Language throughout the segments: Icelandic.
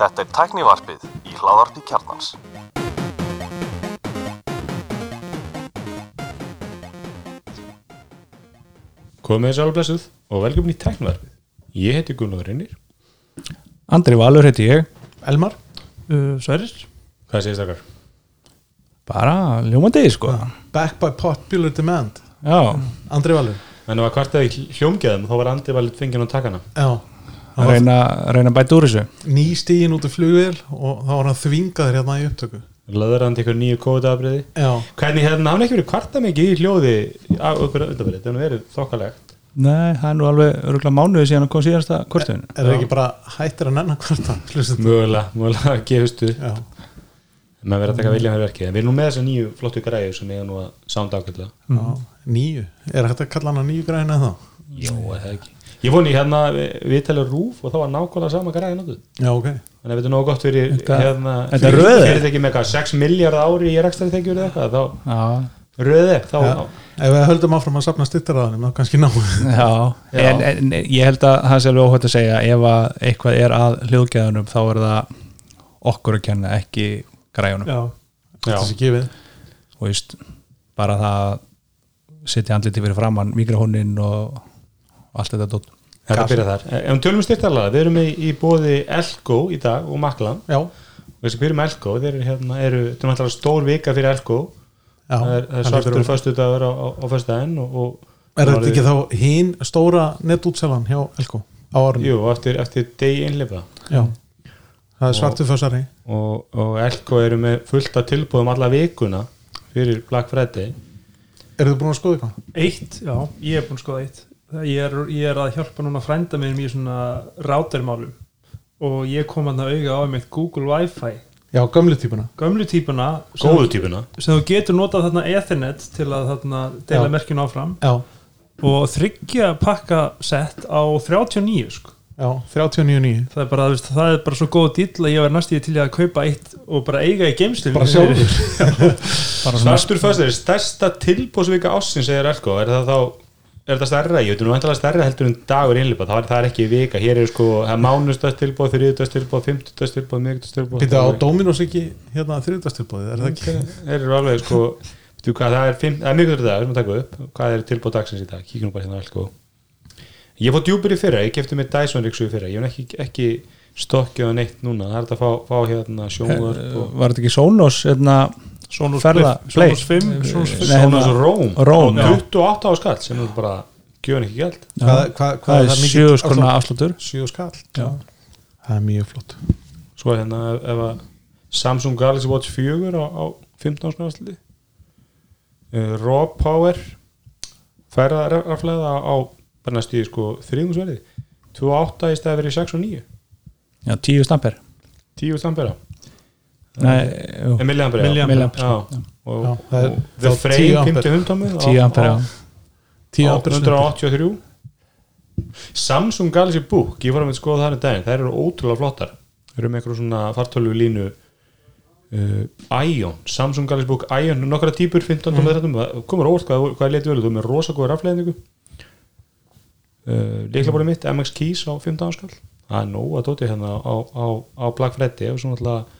Þetta er tæknivarpið í hláðarpi kjarnans. Komið þess alveg blessuð og velkomin í tæknivarpið. Ég heiti Gunnar Rinnir. Andri Valur heiti ég Elmar uh, Sverris Hvað segist þakkar? bara ljómandi sko Back by popular demand já, Andri Valur En ef að kvartaði hljómgæðum þá var Andi valið fengið á takana. Já að reyna, reyna að bæta úr þessu Ný stígin út af flugvél og þá var hann þvingaður hérna í upptöku Laður Andi ykkur nýju kóðabriði. Já Hvernig hefði hann ekki verið kvarta mikið í hljóði á okkur undanverið? Það hefði verið þokkalegt. nei, það er nú alveg örgulega mánuði síðan að kom síðasta kortun Er það ekki bara hættir að nennan hlustum Mögulega, mögulega að gefustu. Já Maður verið að taka vilja fyrir verkið. En við erum nú með þessa nýju flottu græðu sem eiga nú að sounda ákveðlega. Nýju Er hægt að kalla hana nýju græna þá? Jó, eða ekki. Ég voni hérna viðtalið rúf og þá var nákvæmlega sama græði notuð. Já ok Þannig að þetta er nógu gott fyrir Þetta- hérna, þetta er röðið? fyrirtæki með hvað, 6 miljard ári í rekstari tekjur eða eitthvað, þá já, röðið, þá Já. Ef við höldum áfram að safna styrtaraðanum þá kannski ná já. Já. En, en ég held að það sé alveg óhætt að segja ef að eitthvað er að hljóðgæðunum þá er það okkur að kenna ekki græjunum Já, Já, Þessi gefið og veist, bara það að setja andliti fyrir framann mikrofónin og allt þetta dótt þetta byrja þar. Ef við tölum styrtalega, við erum í, bóði Elko í dag og Maklan. Þessi hverjum Elko, þeir eru hérna eru, er stór vika fyrir Elko. Já það er, er svartur hlýtur að- föstu dagur á, á, á og Er þetta ekki þá hinn stóra netútselan hjá Elko á árunni? Jú, eftir, eftir degi innlifa. Já. Það er svartu fössari og, og Elko eru með fullt af tilbúðum alla vikuna fyrir Black Friday Eru þið búin að skoða eitthvað? eitt, já, ég er búin að skoða eitt. Ég er, ég er að hjálpa núna frænda mér í svona rátermálum og ég kom að það auga á einmitt Google Wi-Fi. Já, gömlu típuna. Gömlu típuna góðu típuna. sem þú getur notað þarna Ethernet til að þarna deila merkjun áfram. Já. Og þryggja pakka sett á 39 sko. Já, 39.9 það, er bara, veist, það er bara svo góð dýll að ég var næst í til að kaupa eitt og bara eiga í geimslu Bara sjálfur. Svartur er stærsta tilbúðsvika ássin segir Elko, er það þá er þetta stærra, ég veit nú vantilega stærra heldur en dagur innlipa, það, er- það er ekki vika. Hér er sko, það er mánustast tilbúð, þriðutast tilbúð fimmtutast tilbúð, miðgutast tilbúð Býta á Dominos ekki hérna þriðdastilbóðið, er það ekki? alveg sko það er, fimm, það er miðgutur dag, við erum að taka upp. Hvað er tilbúð dagsins í dag, kíkjum bara hérna ég fór djúpur í fyrra ég kefti mér Dyson Rixu í fyrra, ég hef ekki, ekki stokkið á neitt núna, það er þetta að fá, fá hérna sjónvörp og var þetta ekki Sonos hérna, Sonos Ferða- Play, Sonos Play. 5 Sonos 5 Nei, hérna- Sonos Róm, Róm, já. 28 á skall sem er bara gjöfin ekki gæld Hvað, hvað, hvað það er mikill sjö afslátt? skrona afsláttur Sjö skall Já. Það er mjög flott Svo er hérna ef, ef að Samsung Galaxy Watch 4 á, á 15 skræðsli uh, Raw Power færða raflega á bara næstu í sko þriðungsverði 2.8 í stæði verið 6 og 9 já, tíu stamper 10 stampera. Nei, jú, milliampera Milliampere. já. og, Já, það er og The 10 Frame ampere. 50 hundtómi tíu amper já. 10 ampere 183 Samsung Galaxy Book ég var að með skoða það í daginn, þær eru ótrúlega flottar. Þær eru með eitthvað svona fartölu línu uh, Ion Samsung Galaxy Book Ion, nokkra típur 15 mm. 13, komur óvart hvað, hvað er letið vel þú er með rosa góða rafleðningu uh, líklabórið mitt MX Keys á 15 áskall það er nóg að dóti hérna á, á, á Black Friday og svo náttúrulega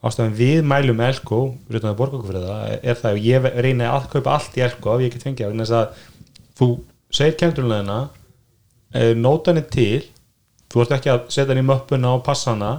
ástæðan við mælum Elko utan að borga okkur fyrir það er það að ég reyna að kaupa allt í Elko ef ég get fengið vegna þess að þú segir kemdurleðina eh, nótan er til þú ert ekki að setja hann í möppuna og passa hana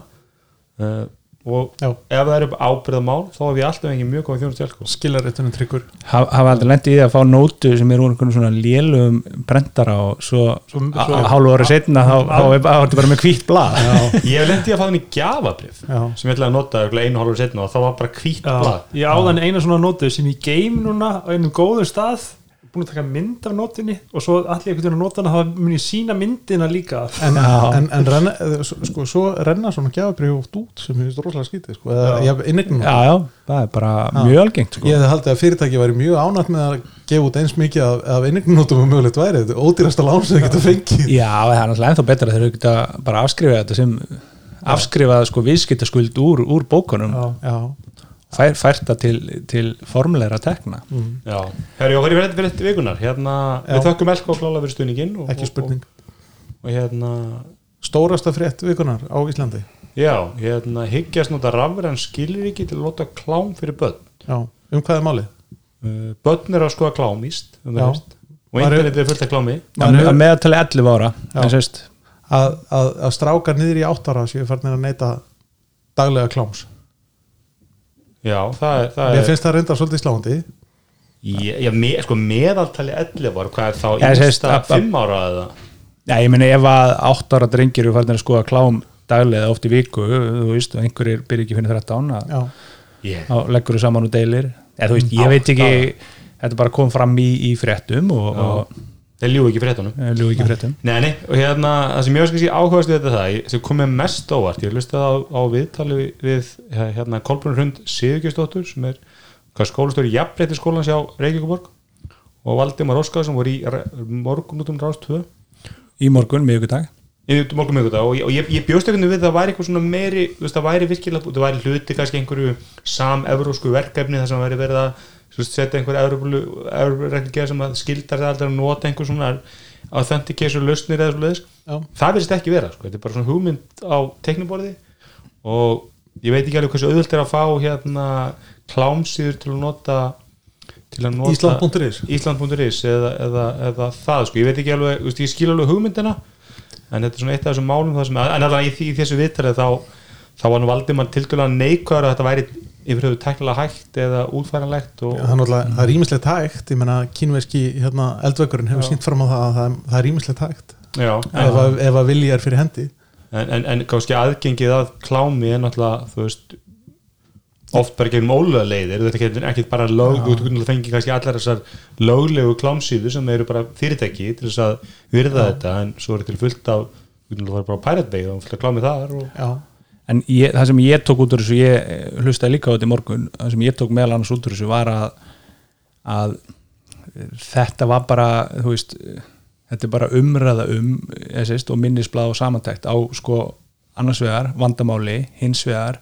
uh, og Já. ef það eru ábyrðamál þá hef ég alltaf ekki mjög góð þjónust Elko. Skilaréttunum tryggur. Ha- hafa aldrei lendið í því að fá nótu sem er úr einhvern svona lélugum brendara og svo, Svo- svo hálfu ára setna þá, þá er þá er þetta bara með hvítt blað. Ég hef lendið að fá hann í gjafabrif Já. sem ég ætlaði að nota einu hálfur setna og það var bara hvítt blað. Já, ég áðan eina svona nótu sem ég geim núna á einum góðum stað búin að taka mynd af nótunni og svo allir einhvern veginn að nota hana þá mun ég sína myndina líka En, Já. en, en renna, sko, svo renna svona gjafabrið út út sem ég finnst rosalega skítið sko. eða Já. já, já, það er bara mjög algengt sko. Ég hefði haldið að fyrirtæki væri mjög ánætt með að gefa út eins mikið af, af innignumnótum og mögulegt væri, þetta er ódýrasta lán sem þið geta fengið já, það er náttúrulega ennþá betra þegar þau geta bara afskrifað þetta sem afskrifað sko viðskiptaskuld úr, úr bókunum Já. Já, fær, fært það til, til formulegra tekna. Mm, Já, herri, og hverju fyrir þetta vikunar hérna, við þökkum Elko klála fyrir stuðningin og, ekki spurning. Og, og hérna stórasta frétt vikunar á Íslandi. Já, hérna, hyggjast nota rafræn skilríki til að láta klám fyrir börn. Já, um hvað er málið? uh, Börn er að skoða klámíst um Já. veist, og Var- internetið er fullt af klámi. Að, að meðatali 11 ára Að, að, að strákar niður í áttara séu farnir að neyta daglega kláms Já, það er, það Mér finnst það reynda svolítið sláandi. Já, já me, sko, meðaltali 11 ára, hvað er þá að- 5 ára eða? Já, ég meina ef að 8 ára drengir eru farin að skoða klám daglega oft í viku, þú veist, og einhverjir byrja ekki fyrir 13 að, Já, yeah. þá leggur þú saman og deilir. Eða þú veist, ég veit ekki þetta bara kom fram í, í fréttum og, og Þeir ljú ekki fréttunum. Eh, ljúga ekki fréttum. Nei, nei, og hérna, það sem ég var skil áhugast við þetta það, sem kom mér mest óvart ég hlustaði á, á viðtali við, við hérna, Kolbrun Hrund Sigurgjastóttur sem er hvað skólastóri jafnbreytti skólans hjá Reykjavíkuborg og Valdimar Óskar sem voru í morgun út um rást 2 í morgun, miðugudag í morgun miðgudag og ég, og ég, ég bjóst ekkert við að það væri eitthvað svona meiri, veist, það væri virkilega það væri hluti kannski einhverju sam-evrósku verkefni þar sem væri verið að veist, setja einhver evróreglugjör sem skildar það aldrei að nota einhver svona authentication lausnir eða svo leiðis já, það verðist ekki vera, sko, þetta er bara svona hugmynd á tekniborði og ég veit ekki alveg hversu auðvöld er að fá hérna klámsýður til að nota til að nota Ísland.is Ísland.is eða, eða, eða það sko, ég veit ekki alveg, ég skil alveg hugmyndina en þetta er svona eitt af þessum málum sem, en alveg í, þessu viðtalið þá, þá var nú Valdimar tilgjörlega neikvæður að þetta væri yfir höfu teknilega hægt eða útfæranlegt og, það er ímislegt hægt. Ég meina kínveski hérna, eldveikurinn hefur sínt fram á það að það, er ímislegt hægt. Já, ef, að, ef að vilji er fyrir hendi. En, en, en kannski aðgengið að klámi er náttúrulega, þú veist oft bara gegnum ólega leiðir þetta er ekki bara lög, þú getur fengið kannski allar þessar löglegu klámsýðu sem eru bara fyrirtæki til þess að virða þetta en svo er til fullt af þú getur bara á Pirate Bay og fullt af klámi þar og Já, en ég, það sem ég tók út úr þessu ég eh, hlustaði líka á þetta í morgun það sem ég tók meðal annars út úr þessu var að, að þetta var bara veist, þetta er bara umræða um eh, sést, og minnisblað og samantækt á sko annars vegar vandamáli, hins vegar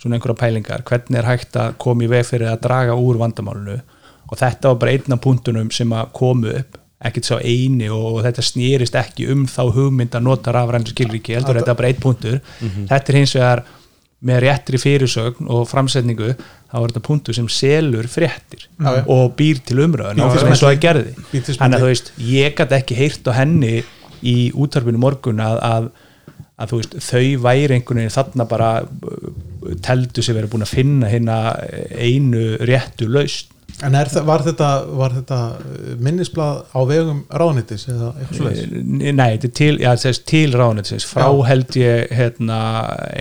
svona einhverja pælingar, hvernig er hægt að koma í veg fyrir að draga úr vandamálinu. Og þetta var bara einn af punktunum sem að komu upp, ekkert sá eini og þetta snýrist ekki um þá hugmynd að nota rafræn skilríki, heldur þetta bara einn punktur. Þetta er hins vegar með réttri fyrirsögn og framsetningu þá er þetta punktur sem selur fréttir já. og býr til umröðun eins og það gerði. Þannig að þú veist, ég gæti ekki heyrt á henni í útarpinu morgun að, að, að veist, þau væri einhvern veginn þarna bara uh, teldu sig verið búin að finna hérna einu réttu laust en er, það- var þetta, var þetta uh, minnisblað á vegum ráðnýttis eða eitthvað svoleiðis? Nei, þetta er til, já, sést, til ráðnættisins frá Já. held ég hérna,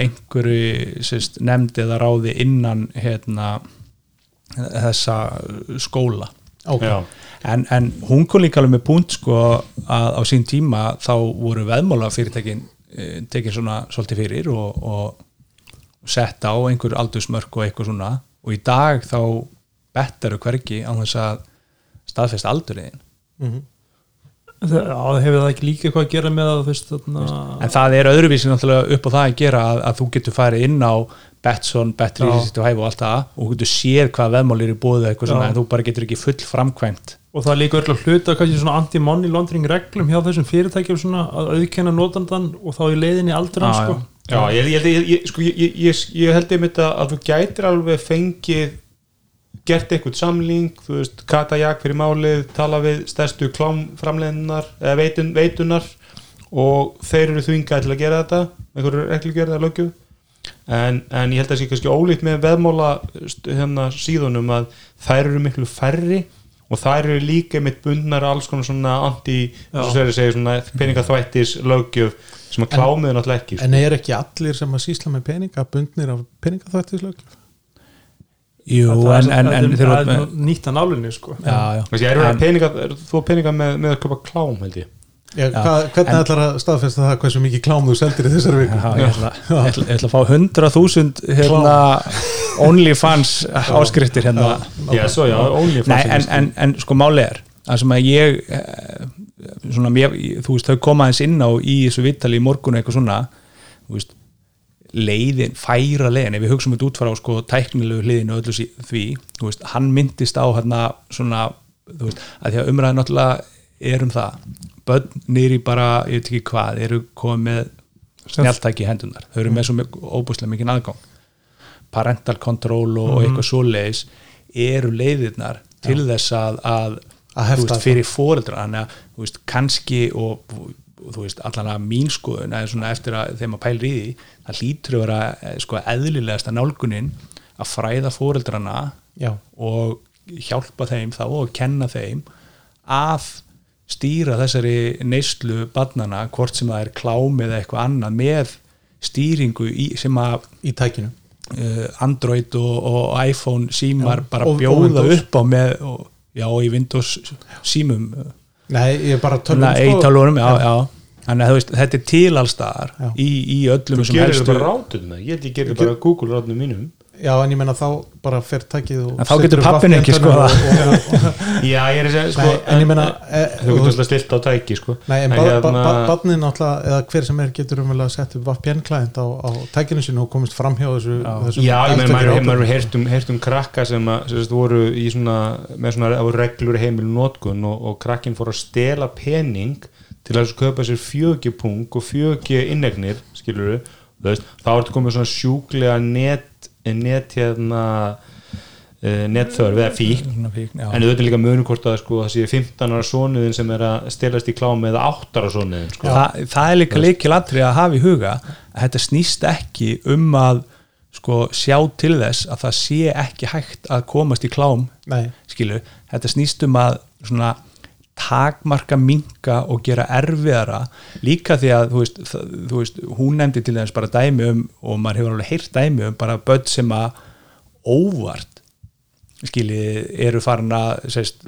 einhverju sést, nefnd eða ráði innan hérna, þessa skóla. Ok, já, en, en hún kom líka alveg með punkt sko að á sín tíma þá voru veðmála fyrirtækin e, tekin svona svolítið fyrir og, og sett á einhver aldursmörk og eitthvað svona. Og í dag þá bettaru hvergi á þess að staðfest aldurinn Mhm. Það, já, hefur það ekki líka eitthvað að gera með að þú veist þarna en það er öðruvísi náttúrulega upp á það að gera að, að þú getur farið inn á Betson, Bet365 og allt það og þú getur séð hvað veðmál er í bóðu eitthvað svona en þú bara getur ekki full framkvæmt. Og það er líka öll að hluta kannski svona anti-money laundering reglum hjá þessum fyrirtækjum svona að auðkenna notandan og þá í leiðinni aldrei Já, sko. já, ég, ég, ég, sko, ég, ég, ég, ég held einmitt að, að þú gætir alveg fengið gert einhvern samling, þú veist, katajak fyrir málið, tala við stærstu klámframleginar eða veitun, veitunar og þeir eru þvingað til að gera þetta, einhverju reglugjörð eða lögju en, en ég held að það sé kannski ólíkt með veðmála hérna, síðunum að þær eru miklu færri og þær eru líka mitt bundnar alls konar svona anti, Já. svo segir segir svona peningaþvættis löggjöf sem að klámið er náttúrulega ekki sko. En er ekki allir sem að sísla með peninga bundnir af peningaþvættislöggjum? Jú, Það er- en, en, en það þeir er eru nú nýtt að nálinni sko. já, já. Þessi, er En- en, peninga, er þú peninga með, með að köpa klám held ég? Já, hvað, hvernig en- ætlar að staðfesta það hversu mikið klám þú seldir í þessari viku? Já, ég ætla, ég ætla, ég ætla að fá 100.000 hérna, OnlyFans áskriftir hérna. Já, svo já, only Nei, en, en, en sko máli er það sem að ég eh, svona, mér, þú veist, þau koma aðeins inn á í þessu vittali í morgun og eitthvað svona þú veist, leiðin, færa leiðin ef við hugsaum þetta út frá sko tæknilegu hliðinu og öllu sí- því, þú veist, hann myndist á hérna svona, þú veist að því að umræðin náttúrulega er um það. Börn nýri bara, ég veit ekki hvað, eru komið með snjáltæki hendunar þau eru með svo óbúslega mikið aðgang. Parental control og, og eitthvað svoleiðis eru leiðirnar til þess að, að, Að veist, fyrir fóreldra þannig að þú veist, kannski og þú veist, allan að mín skoðun eða svona eftir að þeim að pæla í því það hlýtur að vera eh, sko eðlilegasta nálgunin að fræða fóreldrana Já. og hjálpa þeim þá og kenna þeim að stýra þessari neyslu barnana, hvort sem það er klám eða eitthvað annað með stýringu í, sem að í tækinu uh, Android og, og iPhone símar Já, bara og- og bjóða Windows. upp á með og, já, og í Windows símum Nei, ég er bara tölvum Nei, í tölvunum, já, já. þannig að veist, þetta er til allstaðar Já. í, í öllum Þú gerir helstu bara rátum með, ég held ég gerir bara Google rátum mínum Já, en ég menna þá bara fer tækið og En þá getur VPN ekki og- og- Já, ég er að segja, sko Nei, en ég meina e, Þú getur alltaf stilt á tæki, sko. Nei, en En ba- hérna- náttúrulega eða hver sem er getur umvel að setja upp VPN-klæðint á, á tækinu sinu og komist fram hjá þessu þessum Já, ég eldfjöldi maður hefur heyrt um, heyrt um krakka sem að voru í svona, með svona það voru reglur í heimilu nótkun og, og krakkin fór að stela pening til að köpa sér fjögipung og fjögi innegnir, skilur við þá er þetta komið svona sjúklega net, net hérna uh, netþörf eða fík fík, en auðvitað líka munum hvort að sko, það sé 15 ára sonuðin sem er að stelast í klám eða 8 ára sonuðin sko. Þa, það er líka leikil atrið að hafa í huga að þetta snýst ekki um að sko, sjá til þess að það sé ekki hægt að komast í klám Nei, skilu, þetta snýst um að svona takmarka minka og gera erfiðara. Líka því að þú veist, það, þú veist hún nefndi til þess bara dæmi um og maður hefur alveg heyrt dæmi um bara börn sem að óvart skili eru farin að sérst,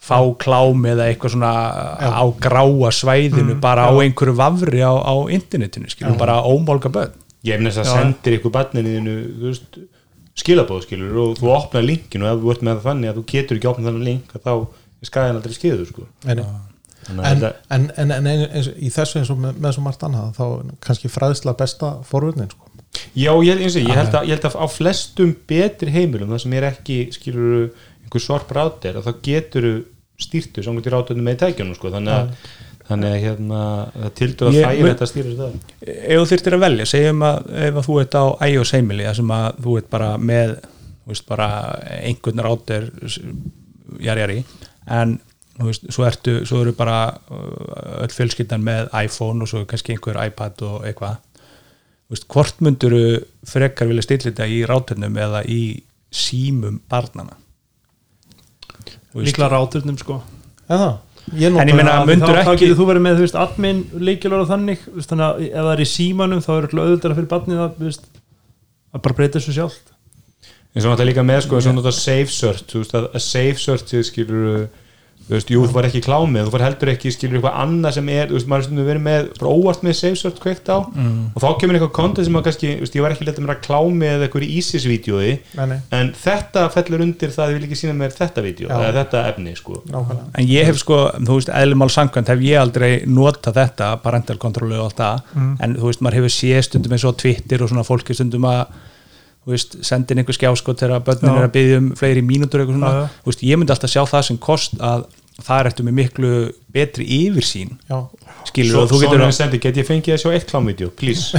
fá klám eða eitthvað svona á gráa svæðinu bara á einhverju vafri á, á internetinu skilu, bara ómálga börn. Ég hef næst að sendir ykkur barninu þínu, þú veist, skilabóð skilur og þú opnar linkin og ef þú ert með það þannig að þú getur ekki opnað þannig link að þá er skæðin aldrei skiður sko. en, en, þetta- en, en, en eins, í þessu eins og með, með svo margt annað þá er kannski fræðsla besta forvörnin sko. Já, ég, eins og, ég, held að, ég held að á flestum betri heimilum það sem er ekki, skilur einhver sorp rátir, að þá getur stýrtu samkvæmt í rátunum með tækjunum sko. þannig að, þannig að hérna, það tildur að Ég- þægir þetta sér það ef þú þyrftir að velja, segjum að ef að þú ert á iOS heimili, það sem að þú ert bara með, þú veist, bara einhvern rátir jari jari, en þú veist, svo ertu, svo eru bara uh, öll fjölskyldan með iPhone og svo kannski einhver iPad og eitthvað. Þú veist, hvort mynduru frekar vilja stilla þetta í ráturnum eða í símum barnana líkla ráturnum sko. Eða, ég En ég meina, Þá- myndirðu þá, þá ekki- getur þú verið með þú veist, admin leikilur og þannig þú veist, þannig að ef það er í símanum þá er auðvitað fyrir barnið að, þú veist, að bara breyta þessu sjálft eins og náttúrulega líka með sko, eins og náttúrulega safe search þú veist að, safe search skilur þú veist, jú, þú var ekki klámið þú var heldur ekki, skilur eitthvað annað sem er þú veist, maður stundum verið með, bara óvart með safe search kveikt á. Mm. og þá kemur eitthvað content sem að kannski, þú veist, ég var ekki letið mér að klámið eða eitthvað í ISIS-vídeói en þetta fellur undir það að ég vil ekki sína mér þetta vídeo, eða þetta efni, sko. Nákvæmlega. En ég hef sko, þú veist, eðlumál samkvæmt hef ég aldrei notað þetta, parental control og allt það, en þú veist, maður hefur séð stundum eins og Twitter og svona fólki stundum að sendin einhver skjáskot þegar börnin Já. er að byggja um fleiri mínútur eitthvað svona, veist, ég myndi alltaf sjá það sem kost að það er eftir með miklu betri yfirsýn já, skilur Svo, og þú getur er sendi, get ég fengið að sjá eitt klámvídeó, please.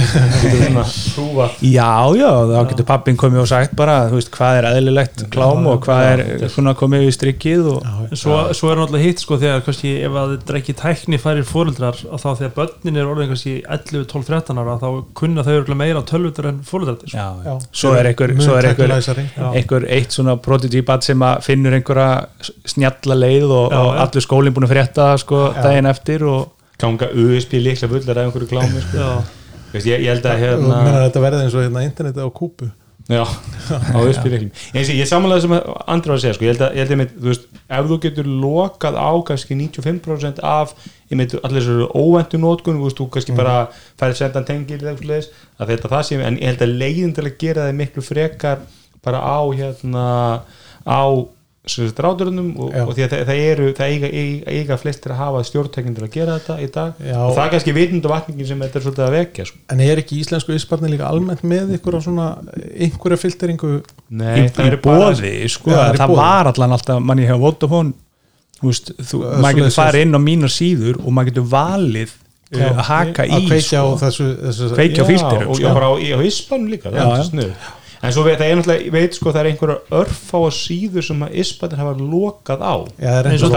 Já, já, þá getur pappin komið og sagt bara, þú veist, hvað er eðlilegt klám og hvað er svona komið við strikkið og svo, svo er náttúrulega hitt sko þegar kannski ef að þetta er ekki tækni færir fóreldrar að þá þegar börnin er orðin kannski 11, 12, 13 ára þá kunna þau örugglega meira tölvutur en fóreldrar sko. já, já. svo er einhver, er einhver, eitt svona prototypat sem að finnur einhverja snjalla leið og, Já, og já. allur skólinn búin að frétta sko, Já. daginn eftir og ganga USB líkla fullar af einhverju klámi sko. Já, Veist, ég, ég held að hérna þetta verði eins og hérna interneti á kúpu Já, á uppspyrirklum eins og ég samanlega sem andra var að segja sko, ég held að, ég held að einmitt, þú veist, ef þú getur lokað á kannski 95% af einmitt, allir þessu óvendu nótkun þú veist, þú kannski bara færið sendan tengil eða eitthvað leis, að þetta það sé en ég held að leiðin til að gera það miklu frekar bara á hérna á ráturunum og, Já. og því að það, það eru það eiga, eiga, eiga flestir að hafa stjórntækinn til að gera þetta í dag Já. og það er kannski vitundavakningin sem þetta er svolítið að vekja sko. en er ekki íslensku ísbarni líka almennt með ykkur svona, einhverja filteringu Nei, í, það bara- bóði sko, Já, það er það var allan alltaf manni hjá Vodafone þú veist, þú, Ö, maður getur farið inn á mínar síður og maður getur valið uh, haka í að kveikja á sko. á filterum, og sko. já, bara á, á ispanum líka það Já, er já. snuð en svo veit, ég veit sko það er einhverjar örfáa síður sem að ispanir hafa lokað á. Eins og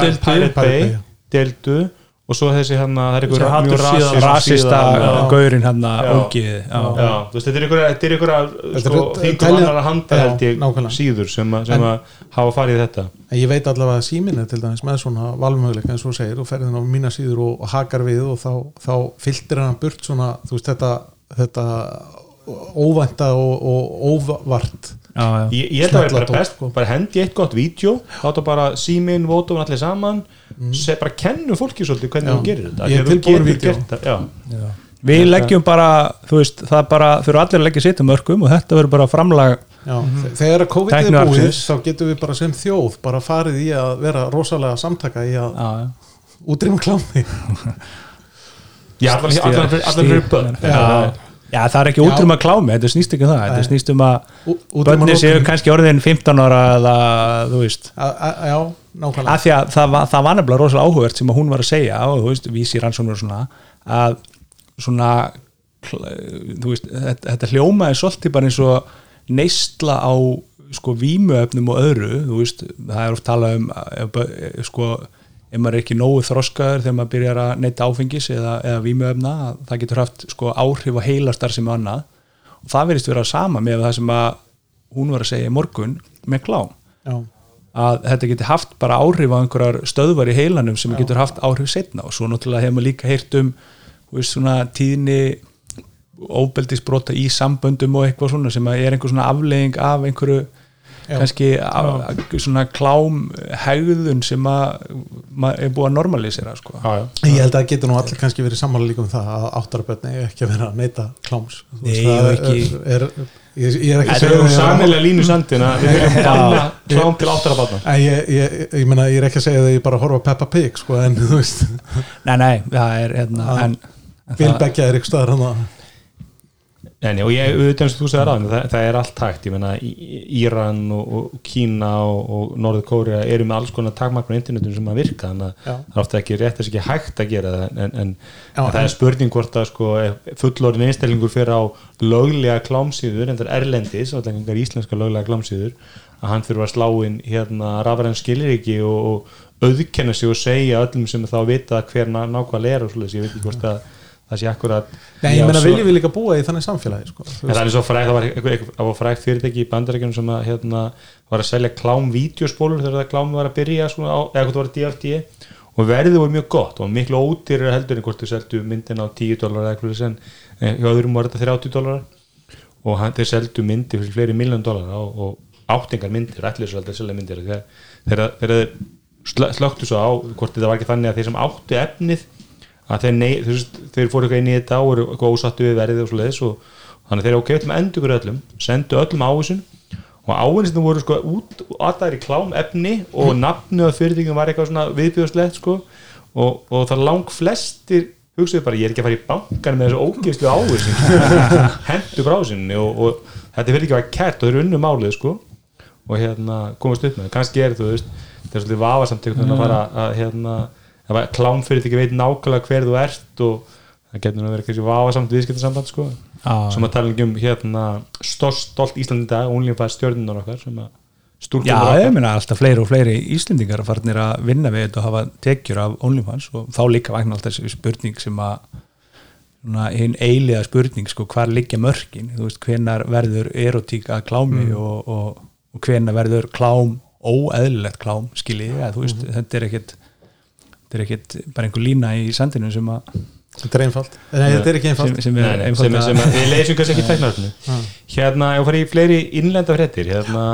já. deildu og svo þessi hann það er Þessi einhver mjög rasista já. gaurinn hann að ógið þetta er einhverja, er einhverja sko, þingum annar að handa held ég síður sem, að- að hafa farið þetta. En ég veit allavega að síminn er til dæmis með svona valmöguleika eins og segir og ferðin á mína síður og, hakar við og þá, þá fylltir hann burt svona þú veist þetta, þetta óvænta og, og óvart. Já, já. Ég, ég held að það er bara best, sko. bara hendi eitt gott vídeo, þá er bara síminn, vótofun allir saman, mm. bara kennu fólki svolítið hvernig þú gerir þetta Ég er tilbúin það, já. við leggjum bara þú veist, það bara, þurfa allir að leggja sitt um mörgum og þetta verður bara framlag Já, þegar að COVID er búið þá getum við bara sem þjóð bara farið í að vera rosalega samtaka í að útrýma klámi. Allan fyrir börn já, það er ekki út um að klámi þetta snýst ekki um það, þetta snýst um að Ú- útrýma börni séu kannski orðin 15 ára eða þú veist. Já, nákvæmlega. Að að það það var nefnilega rosalega áhugert sem hún var að segja og þú veist, vísi rannsóknur svona að svona veist, þetta, þetta hljómaði svolítið bara eins og neistla á sko vímuefnum og öðru þú veist, það er oft talað um ef, bö- sko, ef maður er ekki nógu þroskaður þegar maður byrjar að neyta áfengis eða, eða vímuefna, að það getur haft sko áhrif á heilastar sem annað. Og það verðist vera sama með það sem að hún var að segja morgun með klám. Já, að þetta geti haft bara áhrif á einhverjar stöðvar í heilanum sem getur haft áhrif setna og svo náttúrulega hefur maður líka heyrt um veist, svona tíðni óbeldisbrota í samböndum og eitthvað svona sem að er einhver svona aflegging af einhverju Já. Kannski af, svona klám hegðun sem að maður er búið að normalisera sko. Já, já. Ég held að það getur nú allir kannski verið sammála líka um það að áttarabötni er ekki að vera að neyta kláms. Nei, það er, er, ég, ég er ekki að Þetta segja er um það- samilega línu sandina við erum banna klám til áttara barna Nei, ég, ég, ég, meina, ég er ekki að segja það ég bara horfa á Peppa Pig sko, en þú veist, nei, nei, það er hérna, Já. en, en Bill það- Beggja er ykkur staðar hann að Nei, og ég auðvitað eins og þú segir aðeins það, það er allt hægt, ég meina Í- Íran og, og Kína og, og Norður Kórea eru með alls konar takmarkun á internetinu sem að virka, þannig að það er ofta ekki rétt þess ekki hægt að gera það en, en, Já, en það er spurning hvort að sko, ef fullorðin einstaklingur fyrir á löglega klámsýður, en það er erlendis og það er íslenska löglega klámsýður að hann fyrir að slá inn hérna rafræn skilir ekki og, og auðkenna sig og segja öllum sem þá vita hver ná- nákvæmlega er og svoleiðis, ég veit ekki hvort að það sé akkurat Nei, ég meina svo- viljum við líka búa í þannig samfélagi sko, En það er svo frægt, það var, var frægt fyrirtæki í bandarækjunum sem að, hérna, var að selja klám-vídeospólur þegar það klám var að byrja sko, á, eða hvort það var DFD og verðið voru mjög gott og miklu ódýrar heldur en hvort þau seldu myndin á 10 dólar eða eitthvað en eh, hjá öðrum var þetta 30 dólar og hann, þeir seldu myndi fyrir fleiri miljón dólar og, og áttingar myndir, að selja myndir þegar, þeir slö- slökktu svo á hvort þetta var ekki þannig að þeir sem áttu efnið að þeir, nei, veist, þeir fóru eitthvað inn í þetta og eru eitthvað ósattu við verðið og svo leiðis og þannig að þeir ok, við ætlum að endur ykkur öllum sendu öllum áhersin og áhersin voru sko út aðdæri klám efni og nafnu á fyrirtækjum var eitthvað svona viðbjóðslegt sko og, og það lang flestir hugsaðu bara, ég er ekki að fara í bankan með þessu ógeðslu áhersin hendu brásinni og, og þetta fyrir ekki að vera kært og þeir eru unnu málið sko og hérna komast upp með. Það, kannski er þú veist það hérna, að klámfyrirtæki veit nákvæmlega hver þú ert og það getur nú að vera kannski vafasamt viðskiptasamband sko. Já. sem að tala ekki um hérna stolt Íslandi dag, OnlyFans stjórnunar okkar sem að Já, ég meina alltaf fleiri og fleiri Íslendingar farnir að vinna við þetta og hafa tekjur af OnlyFans og þá líka vagnar alltaf þessi spurning sem að svona, hinn eiliða spurning sko, hvar liggja mörkin, þú veist, hvenar verður erotík að klámi og, og, og hvenar verður klám óeðlilegt klám, skiljið, ja, þú veist þetta er ekkit þetta er ekkit bara einhver lína í sandinu sem að Þetta er einfalt. Nei, þetta er ekki sem, einfalt. Sem Nei, er nei, sem, einfaldlega- sem að við leysum kannski ekki tæknaröfnu hérna, ef farið í fleiri innlenda fréttir hérna,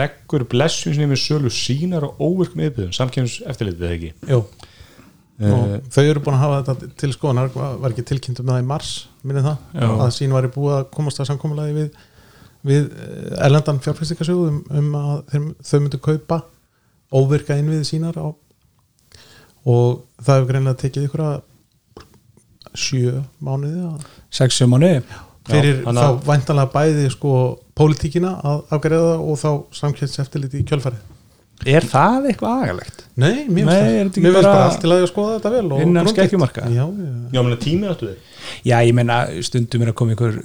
leggur blessun sem er með sölu sínar og óvirkum yfirbyrðum samkjöms eftirlitið eða ekki? Jú, uh, og þau eru búin að hafa þetta til skoðanar var ekki tilkynnt um það í mars minnið það, Já. að sín var í búið að komast að samkomulagi við, við eh, erlendan fjárfæstikasjóð um, um að þau myndu kaupa óvirka innviði sínar á, og það hefur greinlega tekið ykkur að sjö mánuði að sex sem mánu fyrir hann þá væntanlega bæði sko pólitíkina að afgreða og þá samkjæmst eftirliti í kjölfarið er það eitthvað agalegt? Nei, mér Nei, finnst er það- þetta ekki mér finnst bara bara allt til að skoða þetta vel og innan skekkjumarka? Já, já, Já, menn tími áttu þið Já, ég meina stundum er að koma einhver,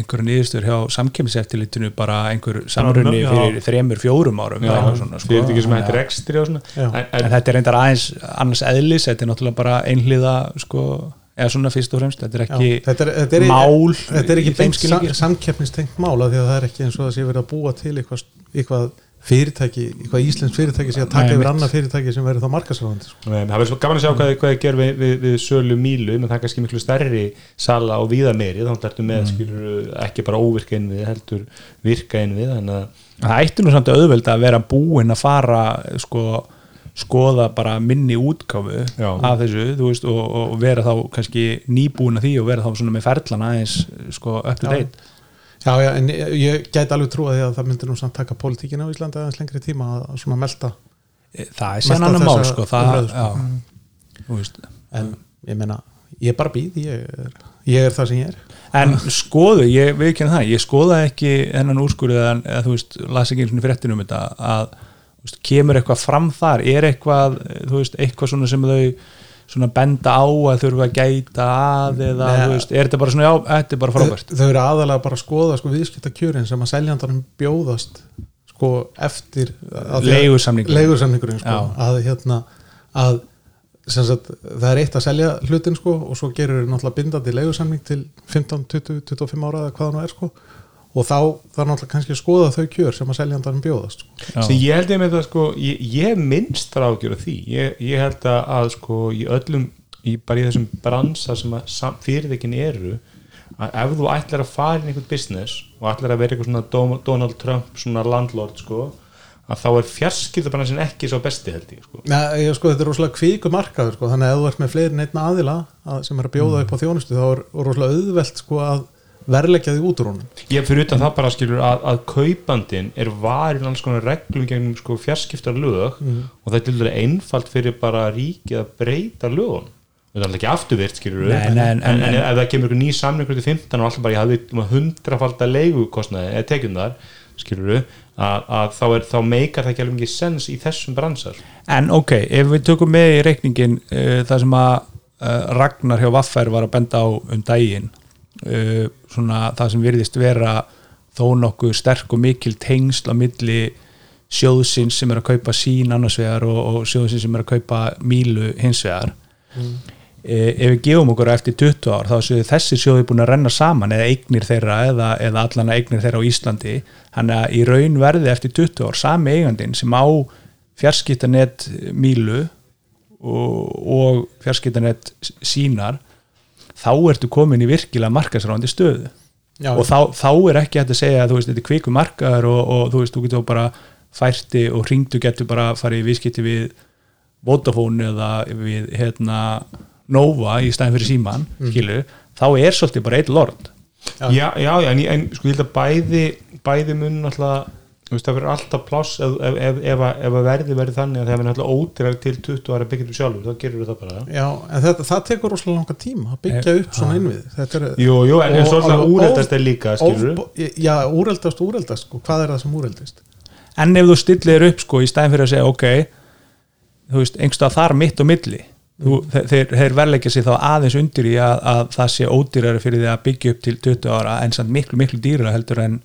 einhver nýðustur hjá samkemmiseftilitinu bara einhver samrunni já. fyrir þremur, fjórum árum eitthvað svona, sko. fyrirtæki sem Þannig hættir að- ekstri og svona Já. en, En en, þetta er reyndar aðeins annars eðlis, þetta er náttúrulega bara einhliða sko, eða svona fyrst og fremst þetta er já. ekki Þetta er, þetta er, mál þetta er ekki sam, samkeppnistengt mála því að það er ekki eins og það sé verið að búa til eitthvað, eitthvað fyrirtæki, eitthvað íslensk fyrirtæki sé að taka yfir annað fyrirtæki sem verður þá markasráðandi sko. það verður svo gaman að sjá hvað, þið ger við, við, við sölu mílu menn það er kannski miklu stærri sala og víða meiri þá ertu með skilur ekki bara óvirka inn við heldur virka inn við það ætti nú samt að auðvelda að vera búinn að fara sko, skoða bara minni útgáfu Já. af þessu þú veist, og, og vera þá kannski nýbúin að því og vera þá svona með ferlana aðeins sko, up to Já. Já, en ég, gæti alveg trúa því að það myndir nú samt taka pólitíkina á Íslandi aðeins lengri tíma að, að svona melta það er af annar mál sko, það, sko. já, þú veist en ég meina, ég bara býð ég er, ég er það sem ég er En skoðu, ég viðkynna það, ég skoða ekki hennan úrskurðið eða, þú veist, las ekki og fréttin um þetta að veist, kemur eitthvað fram þar, er eitthvað þú veist, eitthvað svona sem þau svona benda á að þurfa að gæta að eða Nei. þú veist, er þetta bara svona já, þetta er bara frábært þau, þau eru aðalega bara að skoða sko, viðskiptakjörin sem að seljandarum bjóðast sko eftir Leigusamningurinn. leigusamningurinn sko, að hérna að sagt, það er eitt að selja hlutin sko, og svo gerur þau náttúrulega bindandi leigusamning til 15, 20, 25 ára eða hvað það nú er sko og þá er náttúrulega kannski að skoða þau kjör sem að seljandarum bjóðast sko. Ég held ég með það sko ég, ég minnst þar ágjör af því. Ég, ég held að, að sko í öllum í, bara í þessum bransa sem að fyrirtækin eru að ef þú ætlar að fara inn í einhvern business og ætlar að vera eitthvað svona Donald Trump svona landlord sko að þá er fjarskiptabransin ekki svo besti held ég sko. Nei, ég, sko, þetta er rosalega kvíku markaður sko, þannig að ef þú ert með fleiri neitt aðila að, sem er að bjóða upp á þjónustu þá er rosalega auðvelt sko, að verleggja því út úr honum. Ég fyrir utan það bara skilur að, að kaupandin er varin alls konar reglum gegnum sko fjarskiptar lög og það er til dæli einfalt fyrir bara ríkið að breyta lögun það er alltaf ekki afturvirt skilur Nei, nei, en- en, en, ef það kemur ykkur ný samningur til 15 og alltaf bara ég hafði hundrafalda leigukostnaði eða tekjum þar skilur að, að þá, er, þá meikar það ekki alveg mikið sens í þessum bransar En ok, ef við tökum með í reikningin uh, það sem að uh, Ragnar hjá Vaffer var að benda á um daginn uh, svona það sem virðist vera þó nokkuð sterk og mikil tengsl á milli sjóðsins sem er að kaupa sín annars vegar og, og sjóðsins sem er að kaupa mílu hins vegar mm. ef við gefum okkur eftir 20 ár þá séu þessi sjóði búin að renna saman eða eignir þeirra eða, eða allan eignir þeirra á Íslandi þannig að í raun verði eftir 20 ár sami eigandin sem á fjarskiptanet mílu og, og fjarskiptanet sínar þá ertu komin í virkilega markasráðandi stöðu. Já. og þá, þá er ekki hægt að segja að þú veist, þetta er kviku markaður og, og þú veist, þú getur bara færti og hringdu getur bara farið í viðskipti við Vodafone eða við hérna Nova í stæðin fyrir síman skilu, þá er svolítið bara eitt lord. Já, já, já en, en sko ég held að bæði bæði mun alltaf veist, það verður alltaf pláss ef, ef, ef, ef, að- ef að verði verði þannig að það verður alltaf ódýrar til 20 ára byggja þú sjálfur, þá gerur það bara. Já, en þetta, það tekur rosalega langa tíma að byggja upp svona innvið Þetta er, Jú, jú, en, en Og alveg úreldast er líka, skilur Já, úreldast, úreldast sko. Hvað er það sem úreldast? en ef þú stillir upp sko í stæðin fyrir að segja ok, þú veist, einhverstað þar mitt og milli þú, þeir, þeir, þeir verleikja sig þá aðeins undir í að, að það sé ódýrari fyrir því að byggja upp til 20 ára en samt miklu, miklu dýrara heldur en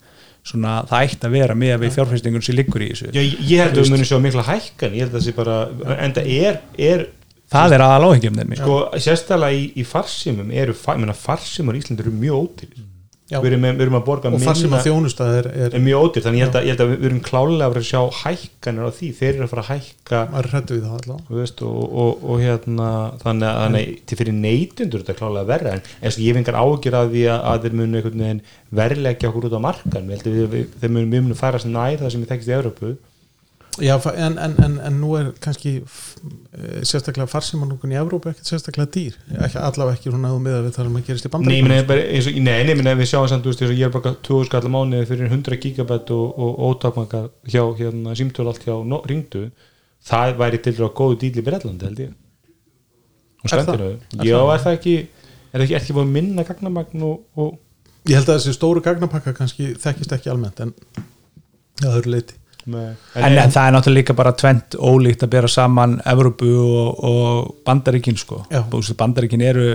svona það ætti að vera með við fjárfæstingun sem liggur í þessu. Já, ég held að við munum sjá mikla hækkan ég held að það sé bara, en það er, er það er aðal áhengjum sko, sérstaklega í, í farsimum eru, ég meina farsimur í Íslandi eru mjög Já. Við erum, við erum að borga Og farsíma minna þjónusta er, er er mjög ódýr, þannig ég held að, ég held að við erum klálega að vera að sjá hækkanir á því, þeir eru að fara að hækka maður hrættu við það veist, og, og, og hérna þannig að þannig, til fyrir neytundur þetta er klálega verra en eins og ég fengar ágjur að því að, að þeir munu verðleggja okkur út á markan við, við, við, þeir munu, við munum færa sem nær það sem við tekst í Európu Já, en, en, en, en nú er kannski eh, sérstaklega farsímanúkun í Evrópu ekkert sérstaklega dýr. Ekki, allavega ekki svona miða við það sem að gerist í og, nei, nei, ég meina, við sjáum samt, þú veist, ég er bara 2000 skall á mánuði fyrir 100 gigabæt og, og ótakmaka hjá, hérna, símtölu allt hjá no, ringdu, það væri til dæra góðu dýl í Breitlandi, held ég. Það? skandinu, Er já, er það ekki er ekki, ekki búin minna gagnamagn og, og Ég held að þessi stóru gagnapakka kannski þekkist ekki almennt en það eru leiti Nei. en, en það er náttúrulega líka bara tvent ólíkt að bera saman Evrópu og, og Bandaríkin sko Já. Bandaríkin eru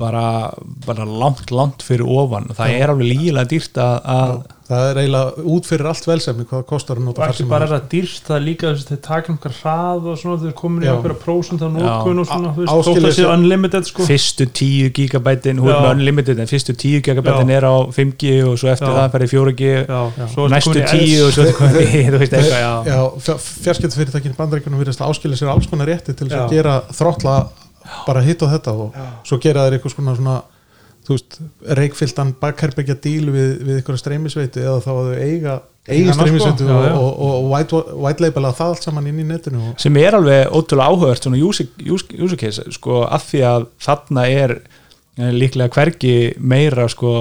bara, bara langt, langt fyrir ofan það er alveg lígilega dýrt að það er eiginlega út fyrir allt velsefni hvað kostar að og nota ekki farsíma. bara er það dýrst, það er líka þess að þeir taka um einhver hrað og svona, þeir komin í einhverja prósent af nótkun og svona, þú veist, þótt að sé sér- unlimited sko. Fyrstu 10 gigabætin hún er unlimited en fyrstu 10 gigabætin er á 5G og svo eftir Já. það ferði 4G já, svo ertu næstu komin í 10 og svo þú veist eitthvað já. Fjarskiptafyrirtækinu bandaríkunum virðast að áskilja sér alls konar rétti til þess að gera þróttla bara hitt og þetta og svo gera þeir eitthvað svona, svona þú veist, reikfylltan bakherbergja díl við, við eitthvað streymisveitu eða þá að þau eiga eiga sko. streymisveitu Já, og, og, og, white, white labela það allt saman inn í netinu sem er alveg ótrúlega áhugavert svona use, use, use case sko af því að þarna er eh, líklega hvergi meira sko,